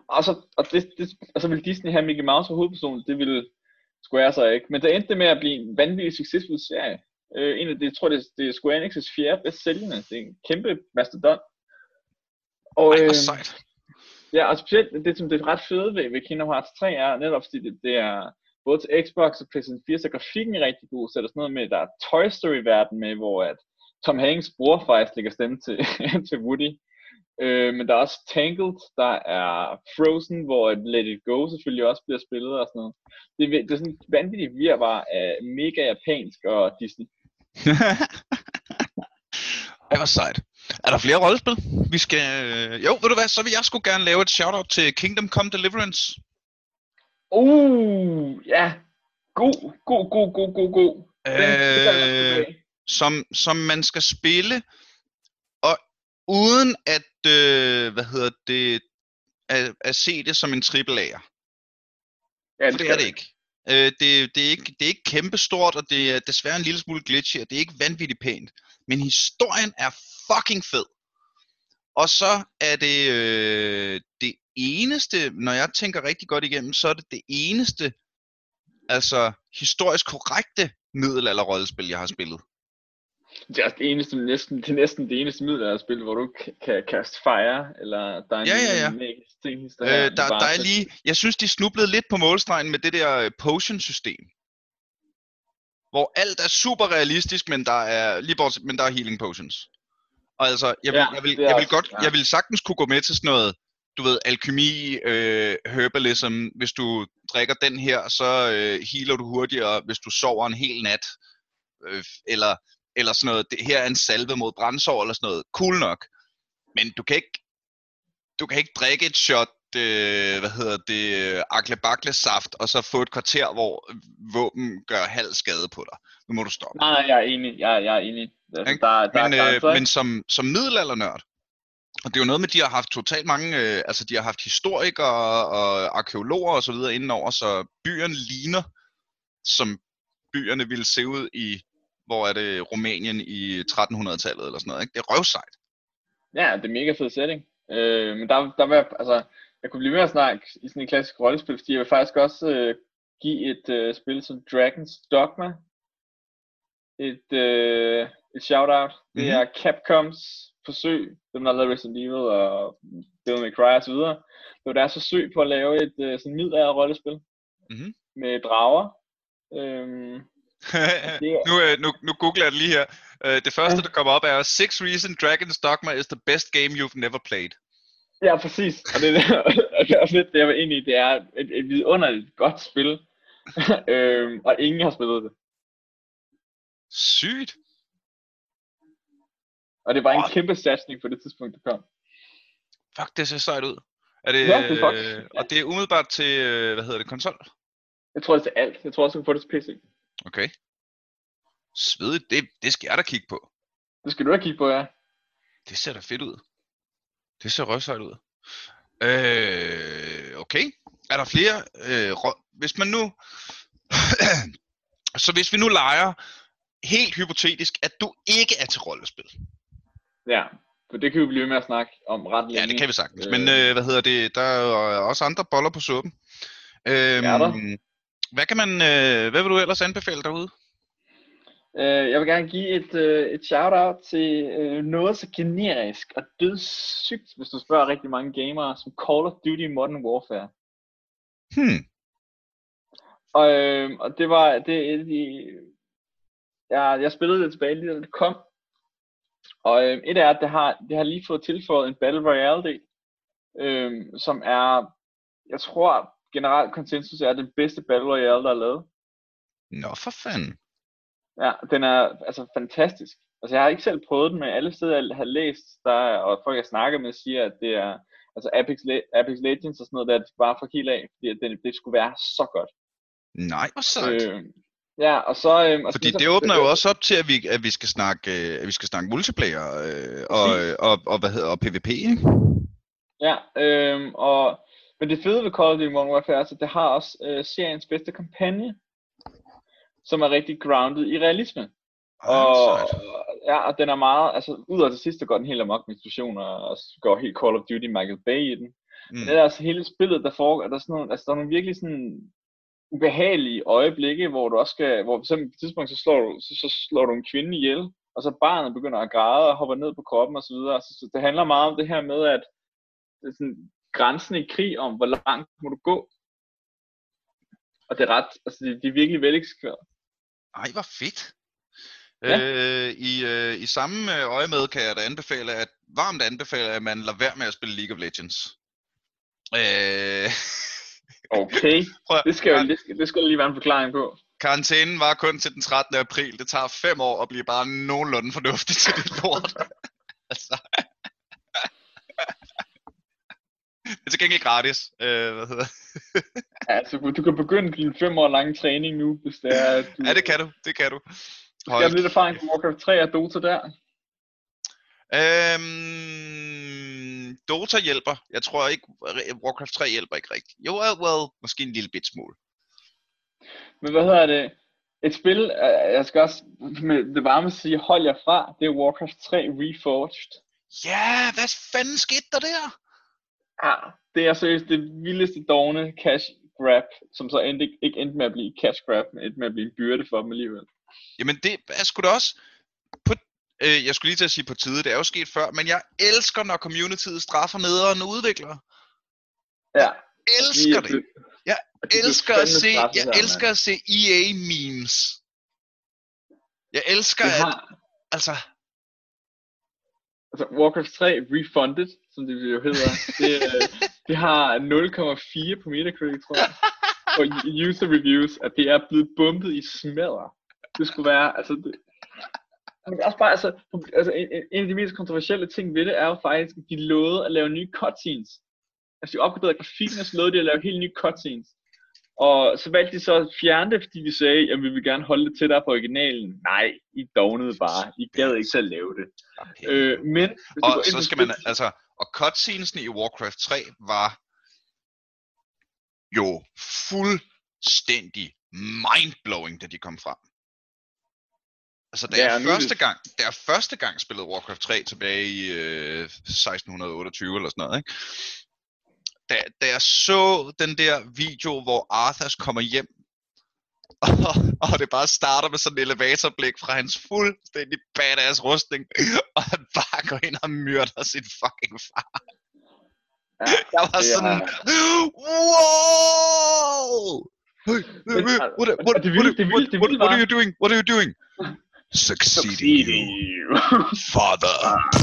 Og så, og det, det, og så ville Disney have Mickey Mouse som hovedperson, det ville Square så ikke. Men det endte med at blive en vanvittig succesfuld serie. Øh, en af det, jeg tror, det, det er Square Enix' fjerde bedst sælgende. Det er en kæmpe mastodon. Og, Ej, hvor sejt. Ja, og specielt det, som det er ret fede ved, ved Kingdom Hearts 3 er netop, fordi det, det er både til Xbox og PlayStation 4, så grafikken er rigtig god. Så er der sådan noget med, der er Toy Story-verden med, hvor at Tom Hanks bror faktisk lægger stemme til, *laughs* til Woody. Øh, men der er også Tangled, der er Frozen, hvor et Let It Go selvfølgelig også bliver spillet og sådan noget. Det, er, det er sådan en vanvittig virvar af mega japansk og Disney. *laughs* Ej, hvor sejt. Er der flere rollespil? Vi skal... Jo, ved du hvad, så vil jeg sgu gerne lave et shoutout til Kingdom Come Deliverance. Uh, ja. God, god, god, god, god, god. Det Øh, som, som man skal spille, og uden at, øh, hvad hedder det, at, at se det som en triple A'er. Ja, For det er det ikke. Øh, det, det, er ikke. det er ikke kæmpestort, og det er desværre en lille smule glitchy, og det er ikke vanvittigt pænt. Men historien er fucking fed. Og så er det øh, det eneste, når jeg tænker rigtig godt igennem, så er det det eneste, altså historisk korrekte middelalderrollespil, jeg har spillet. Det er det eneste, næsten, det er næsten det eneste middel af spil, hvor du kan, kan kaste fire, eller der er en Ja, ja, ja. ting, Øh, der, der er lige, jeg synes, de snublede lidt på målstregen med det der øh, potion-system. Hvor alt er super realistisk, men der er lige bortset, men der er healing potions. Og altså, jeg vil, Ja, jeg vil, jeg vil også- godt, ja. jeg vil sagtens kunne gå med til sådan noget, du ved, alkemi, øh, herbalism. Hvis du drikker den her, så øh, healer du hurtigere, hvis du sover en hel nat. Øh, eller, eller sådan noget, det her er en salve mod brændsår, eller sådan noget, cool nok. Men du kan ikke, du kan ikke drikke et shot, øh, hvad hedder det, akle bakle saft, og så få et kvarter, hvor våben gør halv skade på dig. Nu må du stoppe. Nej, nej, jeg er enig. Jeg, jeg er enig. Altså, der, der men, er grænser, øh, ikke? men som, som middelaldernørd, og det er jo noget med, at de har haft totalt mange, øh, altså de har haft historikere og arkeologer og så videre indenover, så byerne ligner, som byerne ville se ud i, hvor er det, Rumænien i 1300-tallet eller sådan noget, ikke? Det er røvsejt. Ja, det er mega fed setting. Øh, men der, der jeg, altså, jeg kunne blive ved at snakke i sådan en klassisk rollespil, fordi jeg vil faktisk også øh, give et øh, spil som Dragon's Dogma et, øh, et shout-out. Det Mhm. er Capcoms forsøg, dem der har lavet Resident Evil og Devil May Cry og så videre. Det var deres forsøg på at lave et øh, sådan middelalder rollespil Mhm. med drager. Øhm, *laughs* er, nu, øh, nu, nu googler jeg det lige her. Øh, det første, der kommer op, er Six Reason Dragon's Dogma is the best game you've never played. Ja, præcis. Og det, og *laughs* det er også lidt det, jeg var inde i. Det er et, et vidunderligt godt spil. *laughs* øhm, og ingen har spillet det. Sygt. Og det var en Åh. kæmpe satsning på det tidspunkt, det kom. Fuck, det ser sejt ud. Er det, Ja, det er øh, og det er umiddelbart til, øh, hvad hedder det, konsol? Jeg tror, det er til alt. Jeg tror også, du kan få det til PC. Okay. Svedigt, det, det skal jeg da kigge på. Det skal du da kigge på, ja. Det ser da fedt ud. Det ser røvsejt ud. Øh, okay. Er der flere? Øh, rå- hvis man nu... *clears throat* så hvis vi nu leger helt hypotetisk, at du ikke er til rollespil. Ja, for det kan vi blive med at snakke om ret længe. Ja, det kan vi sagtens. Øh. Men øh, hvad hedder det? Der er jo også andre boller på suppen. Øhm, Er der? Hvad kan man, øh, hvad vil du ellers anbefale derude? Øh, jeg vil gerne give et, øh, et shout-out til øh, noget så generisk og dødssygt, hvis du spørger rigtig mange gamere, som Call of Duty Modern Warfare. Hmm. Og, øh, og det var, det de, jeg, jeg spillede det tilbage lige da det kom. Og øh, et er, at det har, det har lige fået tilføjet en Battle Royale del, øh, som er, jeg tror generelt konsensus er den bedste Battle Royale, der er lavet. Nå, for fanden. Ja, den er altså fantastisk. Altså jeg har ikke selv prøvet den, men alle steder jeg har læst, der er, og folk jeg snakker med siger, at det er, altså Apex, Le- Apex Legends og sådan noget, der er bare for helt af, fordi det, det skulle være så godt. Nej, hvor sejt. Øh, ja, og så... Øh, og Fordi så, det åbner jo også op til, at vi, at vi skal snakke, øh, at vi skal snakke multiplayer øh, og, og, og, hvad hedder, og PvP, ikke? Ja, øh, og, men det fede ved Call of Duty Modern Warfare er, at det har også øh, seriens bedste kampagne, som er rigtig grounded i realisme. Og, Ah, sejt. ja, og den er meget, altså ud af det sidste går den helt amok med institutioner, og går helt Call of Duty Michael Bay i den. Mm. Det er altså hele spillet, der foregår, der er sådan nogle, altså der er nogle virkelig sådan ubehagelige øjeblikke, hvor du også skal, hvor på et tidspunkt, så slår du, så, så slår du en kvinde ihjel, og så barnet begynder at græde og hopper ned på kroppen og så videre. Så, så det handler meget om det her med, at det er sådan grænsen i krig om, hvor langt må du gå. Og det er ret, altså det, det er virkelig veleksekveret. Ej, hvor fedt. Ja. Øh, i, øh, I samme øh, øje med kan jeg da anbefale, at varmt anbefale, at man lader være med at spille League of Legends. Øh, *laughs* Okay, prøv, det skal, jo, det, skal, det skal lige være en forklaring på. Karantænen var kun til den 13. april. Det tager fem år at blive bare nogenlunde fornuftig til det lort. *laughs* altså. det er til gengæld gratis. Øh, hvad hedder? Altså, du kan begynde din fem år lange træning nu, hvis det er, at du Ja, det kan du. Det kan du. skal have lidt erfaring på Warcraft 3 og Dota der. Øhm, Dota hjælper. Jeg tror ikke, Warcraft 3 hjælper ikke rigtigt. Jo, well, well, måske en lille bit smule. Men hvad hedder det? Et spil, øh, jeg skal også med det varme sige, hold jer fra, det er Warcraft 3 Reforged. Ja, hvad fanden skete der der? Ja, det er seriøst det vildeste dogne cash grab, som så endte, ikke- ikke endte med at blive cash grab, men endte med at blive en byrde for dem alligevel. Jamen det er sgu da også på, øh, jeg skulle lige til at sige på tide, det er jo sket før, men jeg elsker, når communityet straffer nederen udviklere. Ja, Elsker det. Jeg de elsker at se, jeg der, elsker at se EA memes. Jeg elsker. Det at, har, altså, altså Warcraft 3 Refunded, som det jo hedder, det, øh, *laughs* det har 0,4 på Metacritic, tror jeg. Og user reviews, at det er blevet bumpet i smadder. Det skulle være, altså det, det er også bare, altså, altså en, en af de mest kontroversielle ting ved det er jo faktisk, at de lovede at lave nye cutscenes. Altså de opgraderede grafikken, og så lovede de at lave helt nye cutscenes. Og så valgte de så at fjerne det, fordi de sagde, at vi vil gerne holde det til der på originalen. Nej, I dognede bare. I gad ikke selv lave det. Okay. Øh, men... og ind så skal man, altså, og cutscenesene i Warcraft 3 var jo fuldstændig mindblowing, da de kom frem. Altså, da Ja, jeg er første gang, da jeg første gang spillede Warcraft 3 tilbage i øh, 1628 eller sådan noget, ikke? Da, da jeg så den der video, hvor Arthas kommer hjem, *laughs* og, og det bare starter med sådan en elevatorblik fra hans fuldstændig badass rustning, *laughs* og han bare går ind og myrder sin fucking far. Ja, *laughs* Jeg var er- sådan, wow! Hey, hey, altså, what, what, det what, what, det what, vilde what are you doing? What are you doing? Succeeding you, father.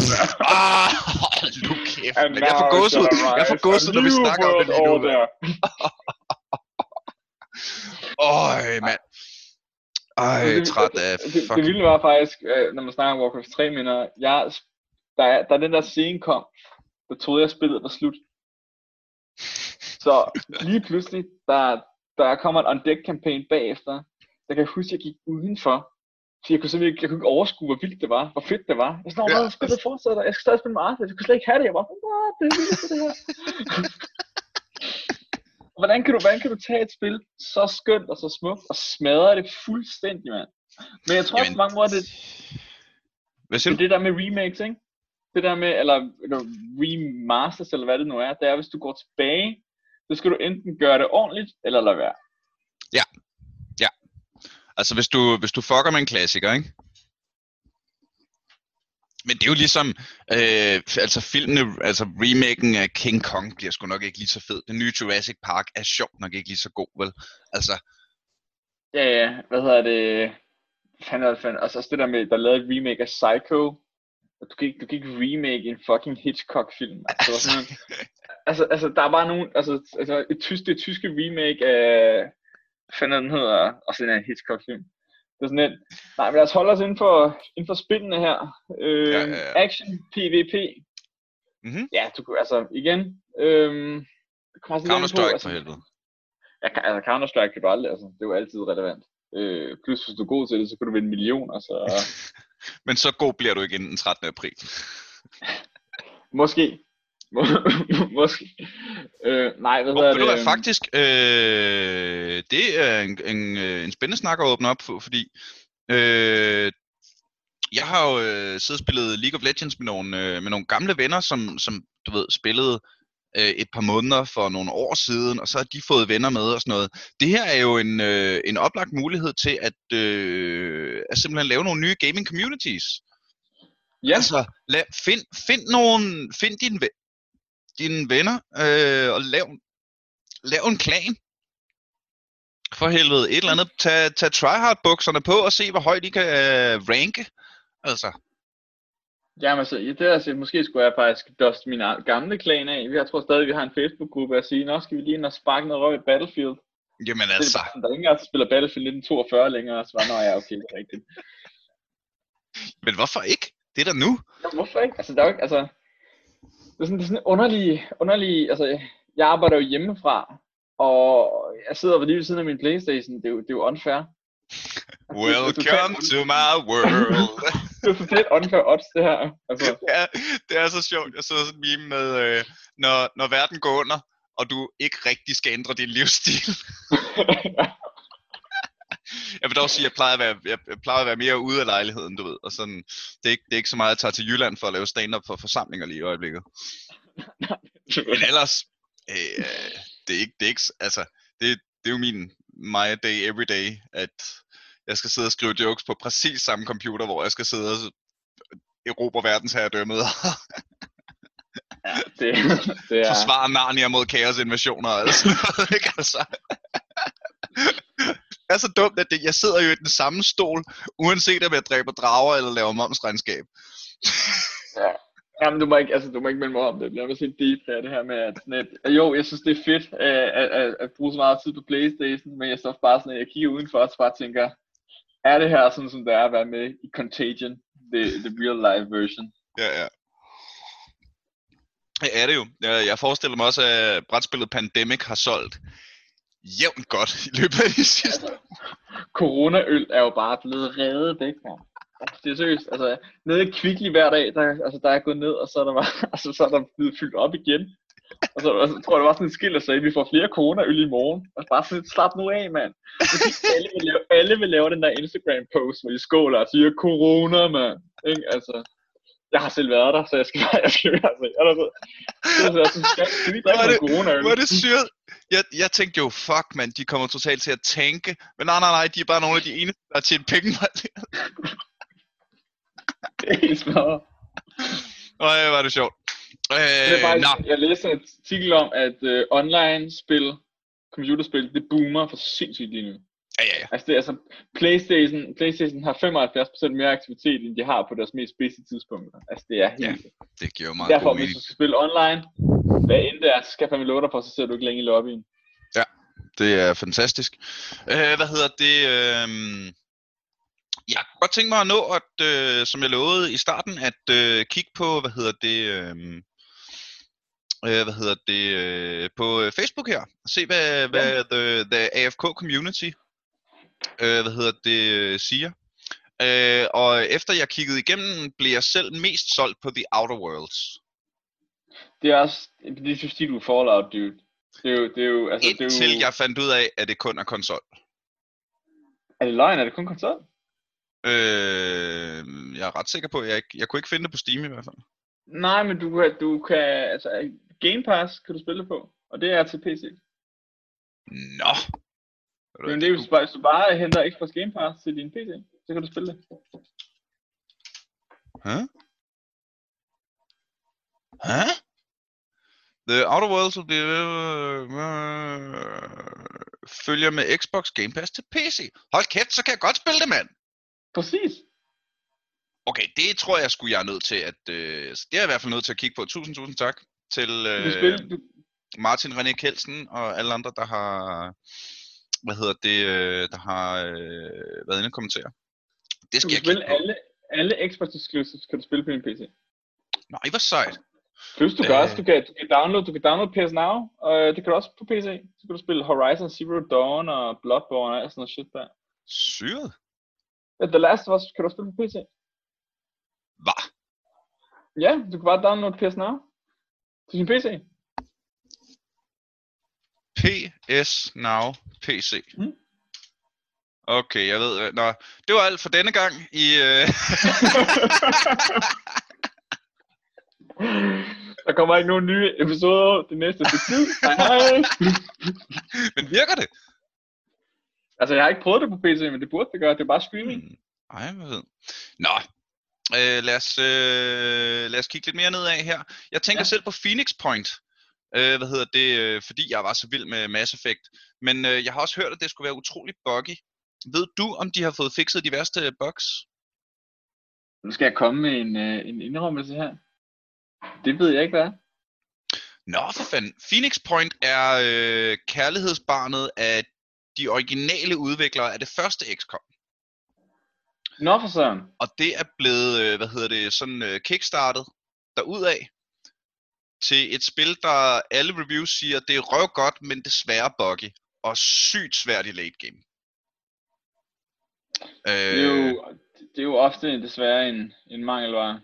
*laughs* Ah, hold nu kæft, And men jeg får gåsehud. Jeg får gåsehud, når vi snakker om det lige nu. *laughs* Øj, mand. Ej, Det- det- træt af det, det fucking... vilde var faktisk, øh, når man snakker om Warcraft 3 minder, jeg, da, da den der scene kom, der troede jeg spillet var slut. Så lige pludselig, der, der kommer en undead campaign bagefter, der kan jeg huske, at jeg gik udenfor, fordi jeg kunne simpelthen ikke, jeg kunne ikke overskue, hvor vildt det var, hvor fedt det var. Jeg sådan, Ja. ja. spillet fortsætter, jeg skal stadig spille med Arthur, jeg kunne slet ikke have det, jeg var "What? det er vildt det her. *laughs* hvordan, kan du, hvordan kan du tage et spil så skønt og så smukt, og smadre det fuldstændig, mand? Men jeg tror også Jamen, på mange måder, det, Hvad siger det det der med remakes, ikke? Det der med, eller, eller remasters, eller hvad det nu er, det er, hvis du går tilbage, så skal du enten gøre det ordentligt, eller lade være. Altså, hvis du, hvis du fucker med en klassiker, ikke? Men det er jo ligesom, øh, altså filmene, altså remaken af King Kong bliver sgu nok ikke lige så fed. Den nye Jurassic Park er sjovt nok ikke lige så god, vel? Altså, Ja, ja, hvad hedder det? Fanden er det fanden? Altså også det der med, der lavede et remake af Psycho. Du kan ikke, du kan ikke remake en fucking Hitchcock-film. Altså, var sådan, *laughs* altså, altså, der er bare nogen, altså, altså et tysk, det tyske remake af, fanden den hedder, også den her Hitchcock-film. Det er sådan lidt, nej, men lad os holde os inden for, inden for spillene her. Øh, Ja, ja, ja. Action, PvP. Mhm. Ja, du kunne, altså, igen, an på, Counter-Strike altså, for helvede. Ja, altså Counter-Strike kan du aldrig, altså, det er jo altid relevant. Øh, plus hvis du er god til det, så kan du vinde millioner, så *laughs* Men så god bliver du igen den 13. april. måske. Må- måske. *laughs* Øh, nej, hvad Og hedder det? hvad, faktisk, øh, det er en, en, øh, en spændende snak at åbne op for, fordi øh, jeg har jo øh, siddet og spillet League of Legends med nogle, øh, med nogle gamle venner, som, som du ved, spillede øh, et par måneder for nogle år siden, og så har de fået venner med og sådan noget. Det her er jo en, øh, en oplagt mulighed til at, øh, at simpelthen lave nogle nye gaming communities. Ja, Altså, lad, find, find, nogle, find dine, ve- dine venner øh, og lav, lav en klan. For helvede, et eller andet. Tag, tag tryhard-bukserne på og se, hvor højt de kan øh, ranke. Altså, jamen altså, ja, det er altså, måske skulle jeg faktisk dust min gamle klan af. Jeg tror stadig, vi har en Facebook-gruppe at sige, nå skal vi lige ind og sparke noget røv i Battlefield. jamen Det er altså. bare der er ingen der spiller Battlefield 1942 længere, så var, nå ja, okay, det er rigtigt. Men hvorfor ikke? Det er der nu. Ja, hvorfor ikke? Altså, der er jo ikke, altså, det er sådan, det er sådan underlig, underlig, altså, jeg arbejder jo hjemmefra, og jeg sidder lige ved siden af min Playstation, det er jo, det er jo unfair. Welcome to my world. *laughs* Det er totalt unfair odds, det her. Altså, *laughs* ja, det er så sjovt. Jeg så sådan en meme med, øh, når, når verden går under, og du ikke rigtig skal ændre din livsstil. *laughs* Jeg vil dog sige, at jeg plejer at være, jeg jeg plejer at være mere ude af lejligheden, du ved. Og sådan, det, er ikke, det er ikke så meget, at jeg tager til Jylland for at lave stand-up for forsamlinger lige i øjeblikket. Men ellers, øh, det er ikke, det er ikke, altså, det, det er jo min my day every day, at jeg skal sidde og skrive jokes på præcis samme computer, hvor jeg skal sidde og erobre verdensherredømmet ja, det, det er, *laughs* forsvare Narnia mod kaosinvasioner og alt sådan noget, ikke? Altså. Er så dumt, at det, jeg sidder jo i den samme stol, uanset om jeg dræber drager eller laver momsregnskab. Jamen, du må ikke, altså, du må ikke melde mig om det. Jeg bliver sådan deep her, det her med, at, sådan jo, jeg synes, det er fedt at, at, at, at bruge så meget tid på Playstation, men jeg står bare sådan, at jeg kigger udenfor og så bare tænker, er det her sådan, som det er at være med i Contagion? the, the real life version. Ja, ja. Det er det jo. Jeg, jeg forestiller mig også, at brætspillet Pandemic har solgt jævnt godt i løbet af de sidste. Altså, corona-øl er jo bare blevet reddet væk, man. Altså, det er seriøst, altså nede i Kvickly hver dag, der, altså, der er gået ned, og så er der, bare, *laughs* altså, så er der blevet fyldt op igen. Og så, altså, tror jeg, der var sådan en skilt, der sagde, at vi får flere corona-øl i morgen. Og bare sådan lidt, slap nu af, mand. Fordi alle vil, lave, alle vil lave den der Instagram-post, hvor de skåler og siger, corona, mand. Ikke? Altså, jeg har selv været der, så jeg skal, *laughs* jeg skal være altså, jeg er der, så, så, så, skal, skal vi drikke er noget corona-øl? Hvor er det syret? Jeg, jeg tænkte jo, fuck man, de kommer totalt til at tænke. Men nej, nej, nej, de er bare nogle af de eneste, der har tjent penge på det. Det er helt smadret. Øj, var det sjovt. Øh, Det er faktisk, nå, jeg læste en artikel om, at uh, online-spil, computerspil, det boomer for sindssygt lige nu. Ja, ja, ja. Altså, det altså PlayStation, PlayStation har 75% mere aktivitet, end de har på deres mest spidse tidspunkter. Altså, det er helt... Ja, Det giver meget Derfor, hvis du skal spille online, hvad end det er, så skal fandme love dig for, så sidder du ikke længe i lobbyen. Det er fantastisk. Øh, hvad hedder det? Øh, jeg kunne godt tænke mig at nå, at, øh, som jeg lovede i starten, at øh, kigge på, hvad hedder det, øh, øh, hvad hedder det, øh, på Facebook her. Se, hvad, hvad the, the AFK community, øh, hvad hedder det, siger. Øh, og efter jeg kiggede igennem, blev jeg selv mest solgt på The Outer Worlds. Det er også, det synes de, du er Fallout, dude. Det er jo, det er jo, altså, det er Indtil jo, jeg fandt ud af, at det kun er konsol. er det løgn, er det kun konsol? Øh, jeg er ret sikker på, at jeg, ikke, jeg kunne ikke finde det på Steam i hvert fald. Nej, men du, kan- du kan, altså, Game Pass kan du spille på, og det er til PC. Nå. Du Men det er jo, bare- hvis du bare henter Xbox Game Pass til din PC, så kan du spille det. Hæ? Hæ? The Outer Worlds will be, øh, følger med Xbox Game Pass til PC. Hold kæft, så kan jeg godt spille det, mand. Præcis. Okay, det tror jeg skulle jeg er nødt til at... Øh, det er jeg i hvert fald nødt til at kigge på. Tusind, tusind tak til Du øh, spille, du, Martin René Kelsen og alle andre, der har... Hvad hedder det? Øh, der har øh, været inde og kommentere. Det du skal kan jeg spille på. alle, alle Xbox exclusives, kan du spille på din PC. Nej, hvor sejt. Plus du kan Øh. også, du kan, du kan downloade, du kan downloade PS Now, og øh, det kan du også på PC. Så kan du spille Horizon Zero Dawn og Bloodborne og alt sådan noget shit der. Syret. Ja, The Last of Us kan du spille på PC. Hvad? Ja, du kan bare downloade PS Now til din PC. PS Now PC. Mm. Okay, jeg ved. Nå, det var alt for denne gang i... Øh... *laughs* Der kommer ikke nogen nye episoder det næste tid. Hej hej. *laughs* Men virker det? Altså, jeg har ikke prøvet det på PC, men det burde det gøre. Det er bare streaming. Hmm. Ej, hvad ved. Nå, øh, lad, os, øh, lad os kigge lidt mere nedad her. Jeg tænker ja. Ja. selv på Phoenix Point. Øh, hvad hedder det? Øh, fordi jeg var så vild med Mass Effect. Men øh, jeg har også hørt, at det skulle være utrolig buggy. Ved du, om de har fået fikset de værste bugs? Nu skal jeg komme med en, øh, en indrømmelse her. Det ved jeg ikke, hvad er. Nå, for fanden. Phoenix Point er øh, kærlighedsbarnet af de originale udviklere af det første XCOM. Nå for søren. Og det er blevet, øh, hvad hedder det, sådan øh, kickstartet derudad til et spil, der alle reviews siger, det er røv godt, men desværre buggy. Og sygt svært i late game. Øh, Det er jo, det er jo ofte desværre en, en mangelvare.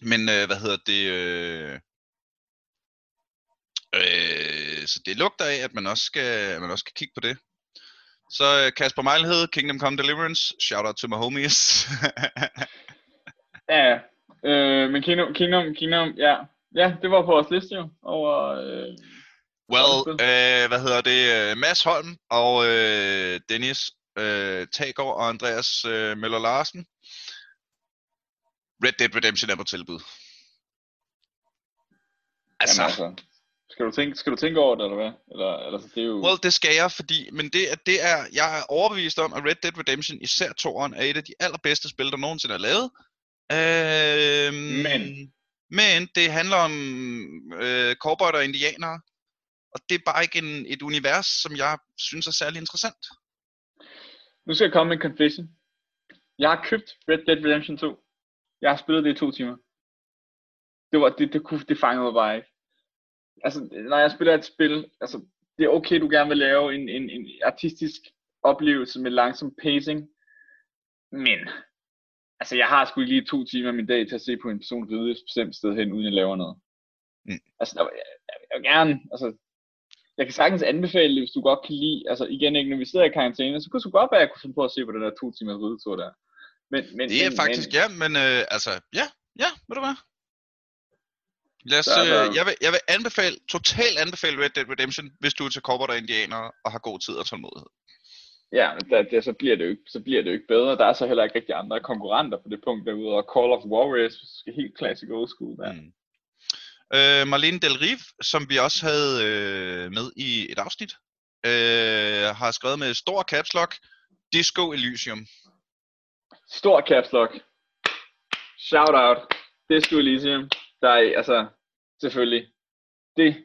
Men øh, hvad hedder det? Øh, øh, så det lugter af, at man også skal, at man også skal kigge på det. Så øh, Kasper Mejlhed, Kingdom Come Deliverance, shout out to my homies. *laughs* Ja. Øh, men Kingdom, Kingdom, Kingdom, ja. Ja, det var på vores liste jo. Over, øh, well, øh, hvad hedder det? øh, Mads Holm og øh, Dennis øh, Tagård og Andreas øh, Møller Larsen. Red Dead Redemption er på tilbud. Altså, jamen, altså. Skal du, tænke, skal du tænke over det, eller hvad? Eller, eller så det er jo... Well, det skal jeg, fordi, men det, det er, jeg er overbevist om, at Red Dead Redemption, især toeren, er et af de allerbedste spil, der nogensinde er lavet. Øhm, Men. Men det handler om øh, cowboy og indianere, og det er bare ikke en, et univers, som jeg synes er særlig interessant. Nu skal jeg komme med en confession. Jeg har købt Red Dead Redemption 2. Jeg har spillet det i to timer. Det, var, det, det, kunne, det fangede mig bare ikke. Altså, når jeg spiller et spil, altså, det er okay, du gerne vil lave en, en, en artistisk oplevelse med langsom pacing, men altså, jeg har sgu ikke lige to timer af min dag til at se på en person ride et bestemt sted hen, uden jeg laver noget. Mm. Altså, jeg, jeg, jeg vil gerne, altså, jeg kan sagtens anbefale det, hvis du godt kan lide, altså igen ikke, når vi sidder i karantæne, så kunne det godt være, at jeg kunne finde på at se på den der to timers ridetur der. Men, men, Det er men, faktisk, men, ja, men øh, altså, ja, ja, ved du hvad? Lad os, der- øh, jeg, vil, jeg vil anbefale, totalt anbefale Red Dead Redemption, hvis du er til cowboy og indianer og har god tid og tålmodighed. Ja, men der, der, så, bliver det jo ikke, så bliver det jo ikke bedre. Der er så heller ikke rigtig andre konkurrenter på det punkt derude, og Call of Warriors, skal helt classic old school der. Mm. Øh, Marlene Del Rive, som vi også havde øh, med i et afsnit, øh, har skrevet med stor caps lock, Disco Elysium. Stor caps lock. Shout out. Disco Elysium. Der er, altså, selvfølgelig. Det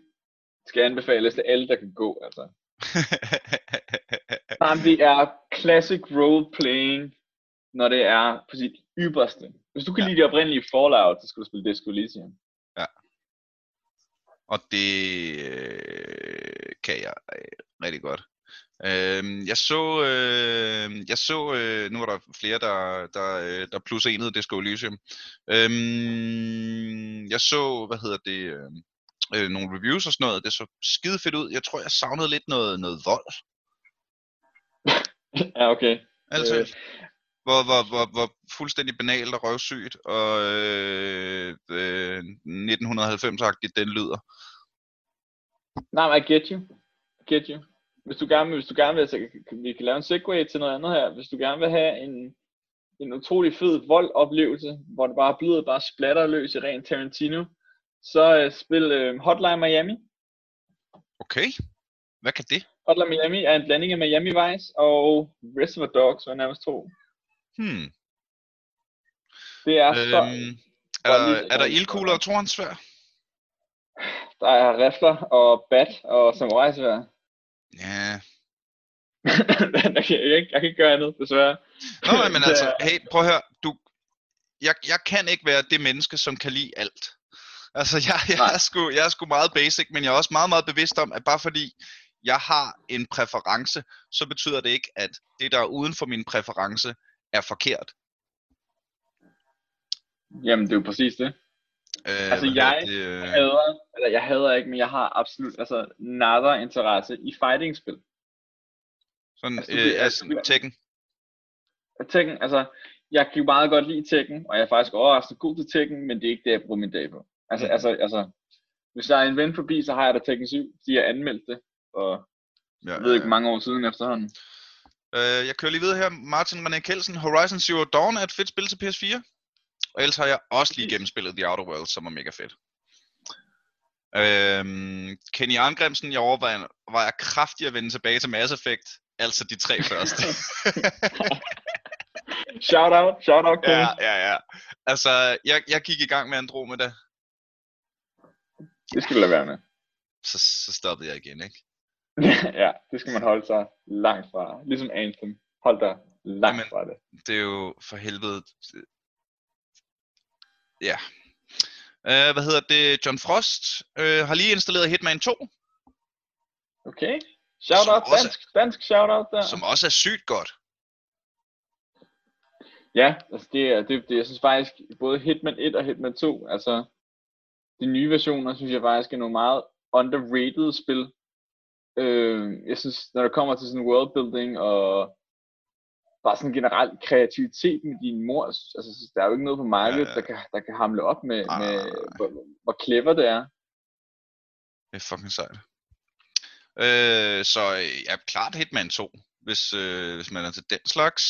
skal anbefales til alle, der kan gå, altså. *laughs* Jamen, det er classic role-playing, når det er på sit ypperste. Hvis du kan Ja. ja. lide det oprindelige Fallout, så skal du spille Disco Elysium. og det øh, kan jeg øh, rigtig godt. Øh, jeg så, øh, jeg så øh, nu er der flere, der, der, øh, der plus enede Disco Elysium. Øh, jeg så, hvad hedder det, øh, øh, nogle reviews og sådan noget, det så skide fedt ud. Jeg tror, jeg savnede lidt noget, noget vold. *laughs* ja, okay. Altså, Øh. øh. hvor, hvor, hvor, hvor fuldstændig banalt og røvsygt og øh, øh, 1990-agtigt den lyder. Nej, men I get you. I get you. Hvis du gerne, hvis du gerne vil, så kan- vi kan lave en segue til noget andet her. Hvis du gerne vil have en, en utrolig fed voldoplevelse, hvor det bare blodet bare splatter løs i ren Tarantino, så uh, spil uh, Hotline Miami. Okay, hvad kan det? Hotline Miami er en blanding af Miami Vice og Reservoir Dogs, var nærmest tro. Hmm. Det er så... Øhm, er, der, er der ildkugler og tornsvær? Der er rifler og bat og samurai svær. Ja. *laughs* jeg, kan, jeg, jeg kan ikke gøre andet, desværre. Nå, nej, men *laughs* altså, er- hey, prøv at høre. Du, jeg, jeg kan ikke være det menneske, som kan lide alt. Altså, jeg, jeg, Nej. er sgu, jeg er sgu meget basic, men jeg er også meget, meget bevidst om, at bare fordi jeg har en præference, så betyder det ikke, at det, der er uden for min præference, er forkert. Jamen, det er jo præcis det. Øh, Altså, jeg det, øh, hader, eller jeg hader ikke, men jeg har absolut altså nader interesse i fighting-spil. sådan, altså, øh, bliver- altså, Tekken. Tekken, altså, jeg kan jo meget godt lide Tekken, og jeg er faktisk overraskende god til Tekken, men det er ikke det, jeg bruger min dag på. Altså, Mm. altså, altså, hvis der er en ven forbi, så har jeg da Tekken 7, de har anmeldt det, og Ja, jeg ved ikke, mange år siden efterhånden. Øh, jeg kører lige videre her. Martin René Kelsen. Horizon Zero Dawn er et fedt spil til PS4. Og ellers har jeg også lige gennemspillet The Outer Worlds, som er mega fedt. Øhm, Kenny Arngrimsen, jeg overvejer var jeg kraftig at vende tilbage til Mass Effect. Altså de tre første. *laughs* Shout out, shout out, Kenny. ja, ja, ja. Altså, jeg, jeg gik i gang med Andromeda, Det skal du lade være med. så, så stoppede jeg igen, ikke? *laughs* ja, det skal man holde sig langt fra. Ligesom Anthem. Hold dig langt Jamen, fra det. Det er jo for helvede... Ja. Øh, hvad hedder det? John Frost øh, har lige installeret Hitman 2, Okay. Shout Som out, dansk, dansk shout out der. som også er sygt godt. Ja, altså det er, det, det, jeg synes faktisk, både Hitman 1 og Hitman 2, altså de nye versioner, synes jeg faktisk er nogle meget underrated spil. Øh, jeg synes, når det kommer til sådan worldbuilding og bare sådan generelt kreativitet med din mor, altså der er jo ikke noget på markedet, Ja, ja. der, kan, der kan hamle op med, Nej, med nej, nej. hvor, hvor clever det er. Det er fucking sejt. Øh, så ja, klart Hitman 2, hvis, øh, hvis man er til den slags.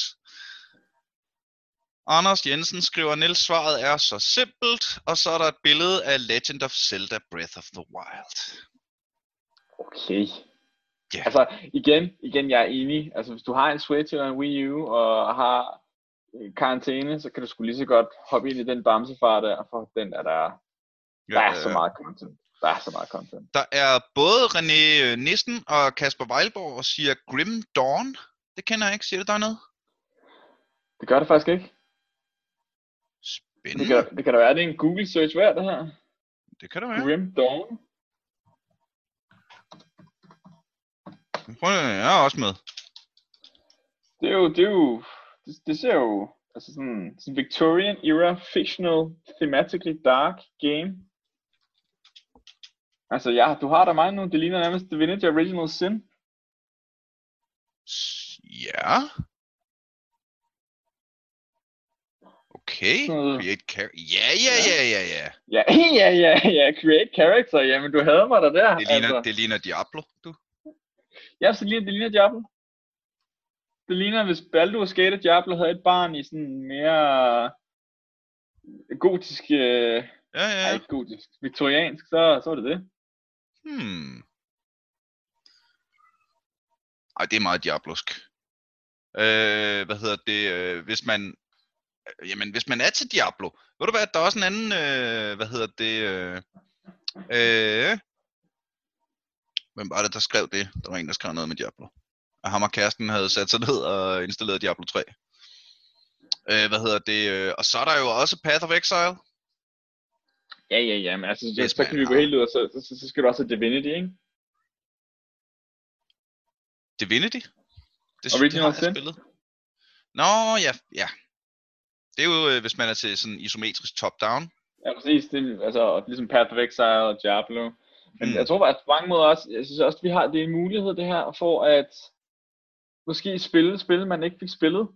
Anders Jensen skriver, Niels svaret er så simpelt, og så er der et billede af Legend of Zelda Breath of the Wild. Okay. Ja. Altså, igen, igen, jeg er enig. Altså, hvis du har en Switch eller en Wii U, og har øh, karantæne, så kan du sgu lige så godt hoppe ind i den bamsefar der, for den er der, der er så meget content. Der er så meget content. Der er både René øh, Nissen og Kasper Weilborg og siger Grim Dawn. Det kender jeg ikke. Siger det dig noget? Det gør det faktisk ikke. Spændende. Det kan, det kan da være, det er en Google search værd, det her. Det kan det være. Grim Dawn. Prøv, at- jeg er også med. Det er jo, det er jo, det, det ser jo, altså sådan, sådan Victorian era fictional thematically dark game. Altså, ja, du har der mig nu, det ligner nærmest Divinity Original Sin. Ja. Okay. Create character. Ja, ja, ja, ja, ja. Ja, *laughs* ja, ja, ja, create character, jamen du havde mig der der. Det ligner, altså. det ligner Diablo, du. Ja, så ligner, det ligner Diablo. Det ligner, hvis Baldur's Gate og Diablo havde et barn i sådan mere gotisk, øh, Ja, ja. ja. ikke gotisk, viktoriansk, så, så var det det. Hmm. Ej, det er meget diablosk. Øh, hvad hedder det? Øh, hvis man... øh, Jamen, hvis man er til Diablo, ved du hvad, der er også en anden, øh, hvad hedder det, øh, øh, hvem var det, der skrev det? Der var en, der skrev noget med Diablo. Og ham og kæresten havde sat sig ned og installeret Diablo 3. Øh, hvad hedder det? øh, Og så er der jo også Path of Exile. Ja, ja, ja, men altså, så, Hvis så kan vi gå helt ud, og så, så, så, så skal du også have Divinity, ikke? Divinity? Det, Original det har jeg Sin? spillet. Nå, ja, ja. Det er jo, øh, hvis man er til sådan isometrisk top-down. Ja, præcis. Det, altså, ligesom Path of Exile og Diablo. Men Mm. jeg tror at på mange måder også, jeg synes også, at vi har, det er en mulighed det her, for at måske spille spil, man ikke fik spillet.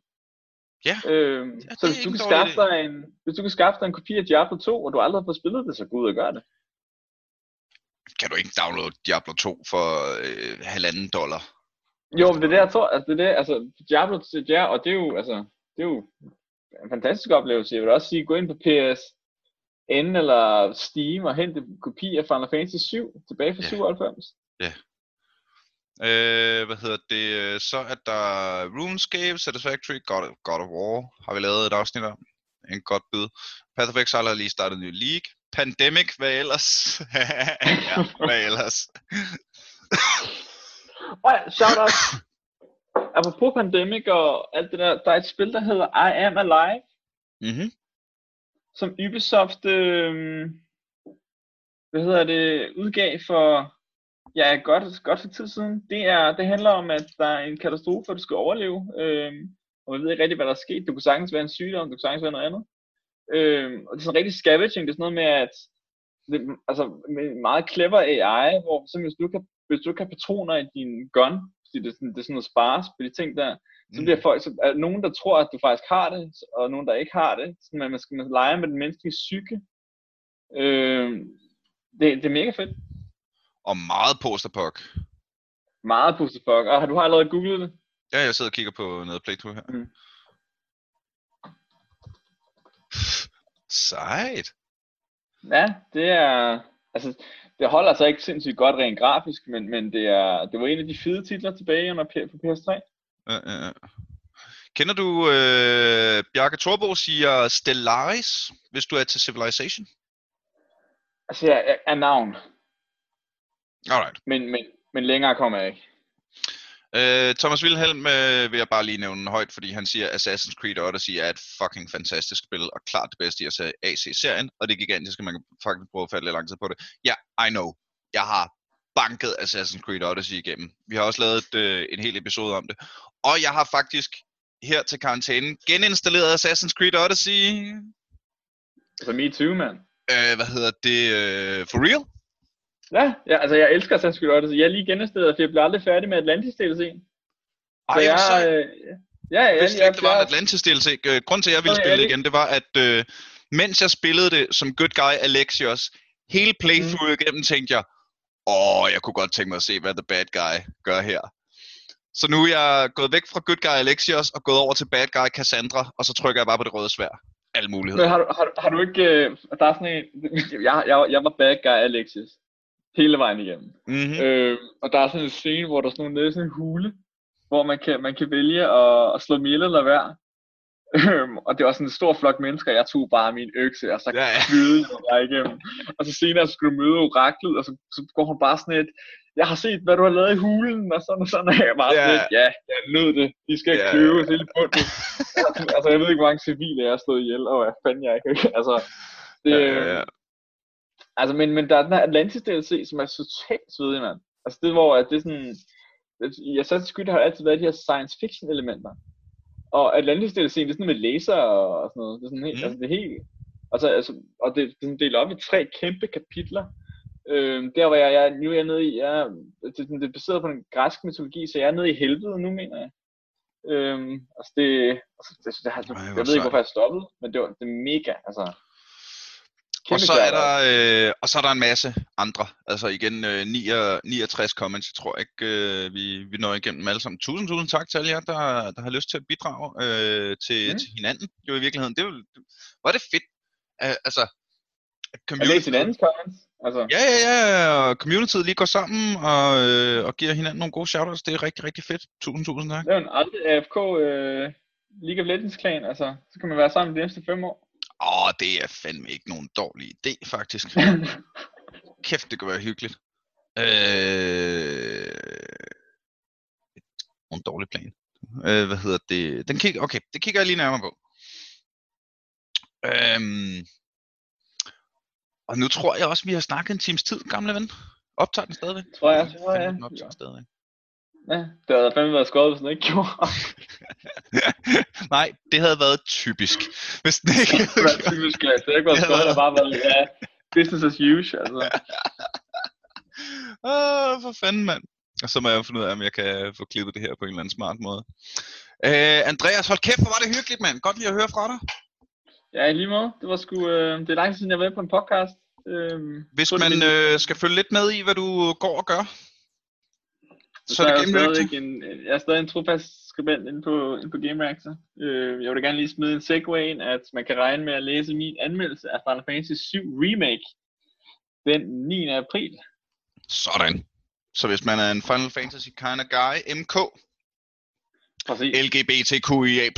Ja. Øhm, Ja, så hvis du, kan skaffe dig en, hvis du kan skaffe dig en kopi af Diablo 2, og du aldrig har fået spillet det, så gå ud og gør det. Kan du ikke downloade Diablo 2 for øh, halvanden dollar? Jo, men det er det, jeg tror, altså det er det, altså Diablo, ja, og det er jo, altså, det er jo en fantastisk oplevelse. Jeg vil også sige, gå ind på PSN eller Steam og hente en kopi af Final Fantasy 7 tilbage fra Ja. 97. Øh, hvad hedder det? Så er der RuneScape, Satisfactory, God of, God of War, har vi lavet et afsnit om. En godt bid. Path of Exile har lige startet en ny league. Pandemic, hvad ellers? *laughs* ja, hvad ellers? Og ja, shout out. Apropos Pandemic og alt det der, der er et spil, der hedder I Am Alive, Mhm som Ubisoft, øh, hvad hedder det, udgav for, ja, godt, godt for tid siden. Det, er, det handler om, at der er en katastrofe, og du skal overleve. Øh, og man ved ikke rigtig, hvad der er sket. Du kunne sagtens være en sygdom, du kunne sagtens være noget andet. Øh, og det er sådan rigtig scavenging. Det er sådan noget med, at det, altså med meget clever AI, hvor simpelthen, hvis du kan, hvis du kan patroner i din gun, fordi det er sådan, det er sådan noget spars på de ting der, så Mm. bliver folk, så er nogen, der tror, at du faktisk har det, og nogen, der ikke har det. Så man, man skal man lege med den menneskelige psyke. Øh, det, det er mega fedt. Og meget posterpok. Meget positivt. Og har du har allerede googlet det? Ja, jeg sidder og kigger på noget playthrough her. Mm. Sejt. Ja, det er... Altså, det holder altså ikke sindssygt godt rent grafisk, men, men det, er, det var en af de fede titler tilbage under på PS3. Ja, ja. Kender du øh, Bjarke Torbo siger Stellaris, hvis du er til Civilization? Altså, jeg jeg er navn, Alright. men, men, men længere kommer jeg ikke. Øh, Thomas Wilhelm øh, vil jeg bare lige nævne højt, fordi han siger, at Assassin's Creed Odyssey er et fucking fantastisk spil, og klart det bedste i AC-serien, og det er gigantisk, at man kan faktisk falde lidt lang tid på det. Ja, I know. Jeg har banket Assassin's Creed Odyssey igennem. Vi har også lavet et, øh, en hel episode om det. Og jeg har faktisk her til karantænen geninstalleret Assassin's Creed Odyssey. Altså, me too, mand. Øh, hvad hedder det? Øh, for real? Ja, ja, altså jeg elsker Assassin's Creed Odyssey. Jeg er lige genestedet, for jeg blev aldrig færdig med Atlantis DLC. Ej, Så jeg, sejt. øh, ja, ja, Jeg vidste jeg, ikke, det var en jeg, Atlantis DLC. Øh, Grunden til, at jeg ville spille det- igen, det var, at øh, mens jeg spillede det som good guy Alexios, hele playthrough Mm. igennem tænkte jeg, åh, jeg kunne godt tænke mig at se, hvad the bad guy gør her. Så nu er jeg gået væk fra good guy Alexios og gået over til bad guy Cassandra, og så trykker jeg bare på det røde svær. Alle muligheder. Men har, har, har du ikke... Øh, der er sådan en... *laughs* Jeg, jeg, jeg var bad guy Alexis. Hele vejen igennem. Mm-hmm. Øh, og der er sådan en scene, hvor der er sådan nogle nede i sådan en hule, hvor man kan, man kan vælge at, at slå mig eller være. Øhm, og det var sådan en stor flok mennesker, jeg tog bare min økse, og så Ja, ja. flyede jeg igennem. Og så senere skulle du møde oraklet, og så, så går hun bare sådan et, jeg har set, hvad du har lavet i hulen, og sådan og sådan, og jeg bare Ja. sådan ja, jeg nød det, de skal Ja. kløve hele bundet. *laughs* altså, jeg ved ikke, hvor mange civile jeg har slået ihjel, og hvad fanden jeg ikke, altså, det, Ja, ja, ja. Altså, men, men der er den her Atlantis DLC, som er totalt svedig, mand. Altså, det hvor, at det er sådan... I Assassin's Creed har altid været de her science fiction elementer. Og Atlantis DLC, det er sådan med laser og sådan noget. Det er sådan helt, Mm. altså det er helt... Altså, altså, og det, det er sådan delt op i tre kæmpe kapitler. Øhm, der hvor jeg, jeg, nu er jeg nede i, jeg, det, er det er baseret på den græske mytologi, så jeg er nede i helvede nu, mener jeg. Øhm, altså det, altså det, det, det, Ej, jeg, ved ikke, hvorfor jeg stoppede, men det var det er mega, altså. Og så, er der, øh, og så er der en masse andre. Altså igen, øh, 69 69 comments. Jeg tror ikke, øh, vi, vi når igennem dem alle sammen. Tusind, tusind tak til alle jer, der, der har lyst til at bidrage øh, til, mm. Til hinanden. Jo i virkeligheden. Det hvor er det fedt. Uh, altså, at Jeg læste hinandens comments. Altså, Ja, ja, ja, og communityet lige går sammen og, øh, og giver hinanden nogle gode shoutouts. Det er rigtig, rigtig fedt. Tusind, tusind tak. det er en aldrig AFK øh, League of Legends klan, altså, så kan man være sammen de næste fem år. Åh, det er fandme ikke nogen dårlig idé, faktisk. *laughs* Kæft, det kunne være hyggeligt. Øh... En dårlig plan. Øh, hvad hedder det? Den kigger, okay, det kigger jeg lige nærmere på. Øhm... Og nu tror jeg også, vi har snakket en times tid, gamle ven. Optager den stadigvæk? tror jeg, tror jeg. Optager stadigvæk. Ja, det havde fandme været skåret, hvis den ikke gjorde. *laughs* Nej, det havde været typisk. Hvis den ikke det havde været typisk glas. Det havde ikke været Det skåret, der bare været, ja, business as usual, altså. *laughs* Åh, for fanden, mand. Og så må jeg finde ud af, om jeg kan få klippet det her på en eller anden smart måde. Øh, Andreas, hold kæft, hvor var det hyggeligt, mand. Godt lige at høre fra dig. Ja, i lige måde. Det var sgu, øh, det er lang tid siden, jeg har været på en podcast. Øhm, Hvis det man øh, skal følge lidt med i, hvad du går og gør, så, så er er det jeg, Reactor. stadig en, jeg er stadig en trofast skribent inde på, inde på Game Reactor. Øh, jeg vil da gerne lige smide en segue ind, at man kan regne med at læse min anmeldelse af Final Fantasy 7 Remake den 9. april. Sådan. Så hvis man er en Final Fantasy kind of guy, MK, Præcis. LGBTQIA+,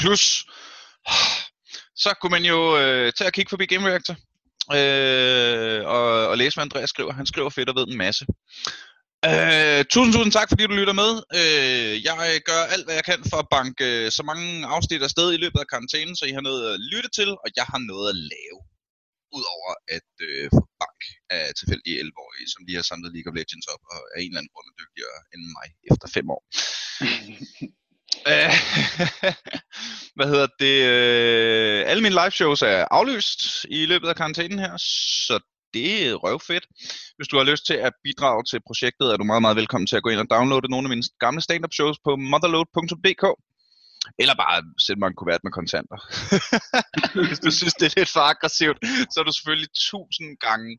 så kunne man jo øh, tage og kigge forbi Game Reactor øh, og, og læse, hvad Andreas skriver. Han skriver fedt og ved en masse. Øh, tusind, tusind tak, fordi du lytter med. Øh, jeg gør alt, hvad jeg kan for at banke øh, så mange afsnit afsted i løbet af karantænen, så I har noget at lytte til, og jeg har noget at lave. Udover at øh, få bank af tilfældige 11-årige, som lige har samlet League of Legends op, og er en eller anden grund er dygtigere end mig efter fem år. *laughs* Øh, *laughs* Hvad hedder det? øh, Alle mine live shows er aflyst i løbet af karantænen her, så det er røvfedt. Hvis du har lyst til at bidrage til projektet, er du meget, meget velkommen til at gå ind og downloade nogle af mine gamle stand-up shows på motherload.dk. Eller bare sætte mig en kuvert med kontanter. *laughs* Hvis du synes, det er lidt for aggressivt, så er du selvfølgelig tusind gange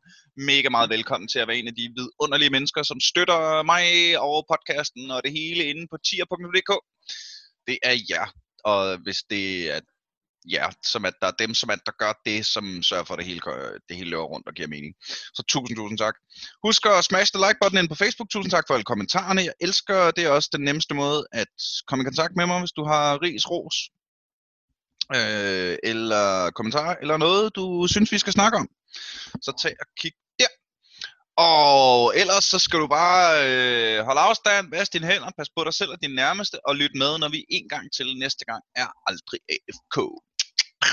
mega meget velkommen til at være en af de vidunderlige mennesker, som støtter mig og podcasten og det hele inde på tier.dk. Det er jer. Og hvis det er ja, som at der er dem, som at der gør det, som sørger for, at det hele, det hele løber rundt og giver mening. Så tusind, tusind tak. Husk at smash the like-button ind på Facebook. Tusind tak for alle kommentarerne. Jeg elsker, det er også den nemmeste måde at komme i kontakt med mig, hvis du har ris, ros, øh, eller kommentarer, eller noget, du synes, vi skal snakke om. Så tag og kig der. Og ellers så skal du bare øh, holde afstand, vask dine hænder, pas på dig selv og din nærmeste, og lyt med, når vi en gang til næste gang er aldrig AFK.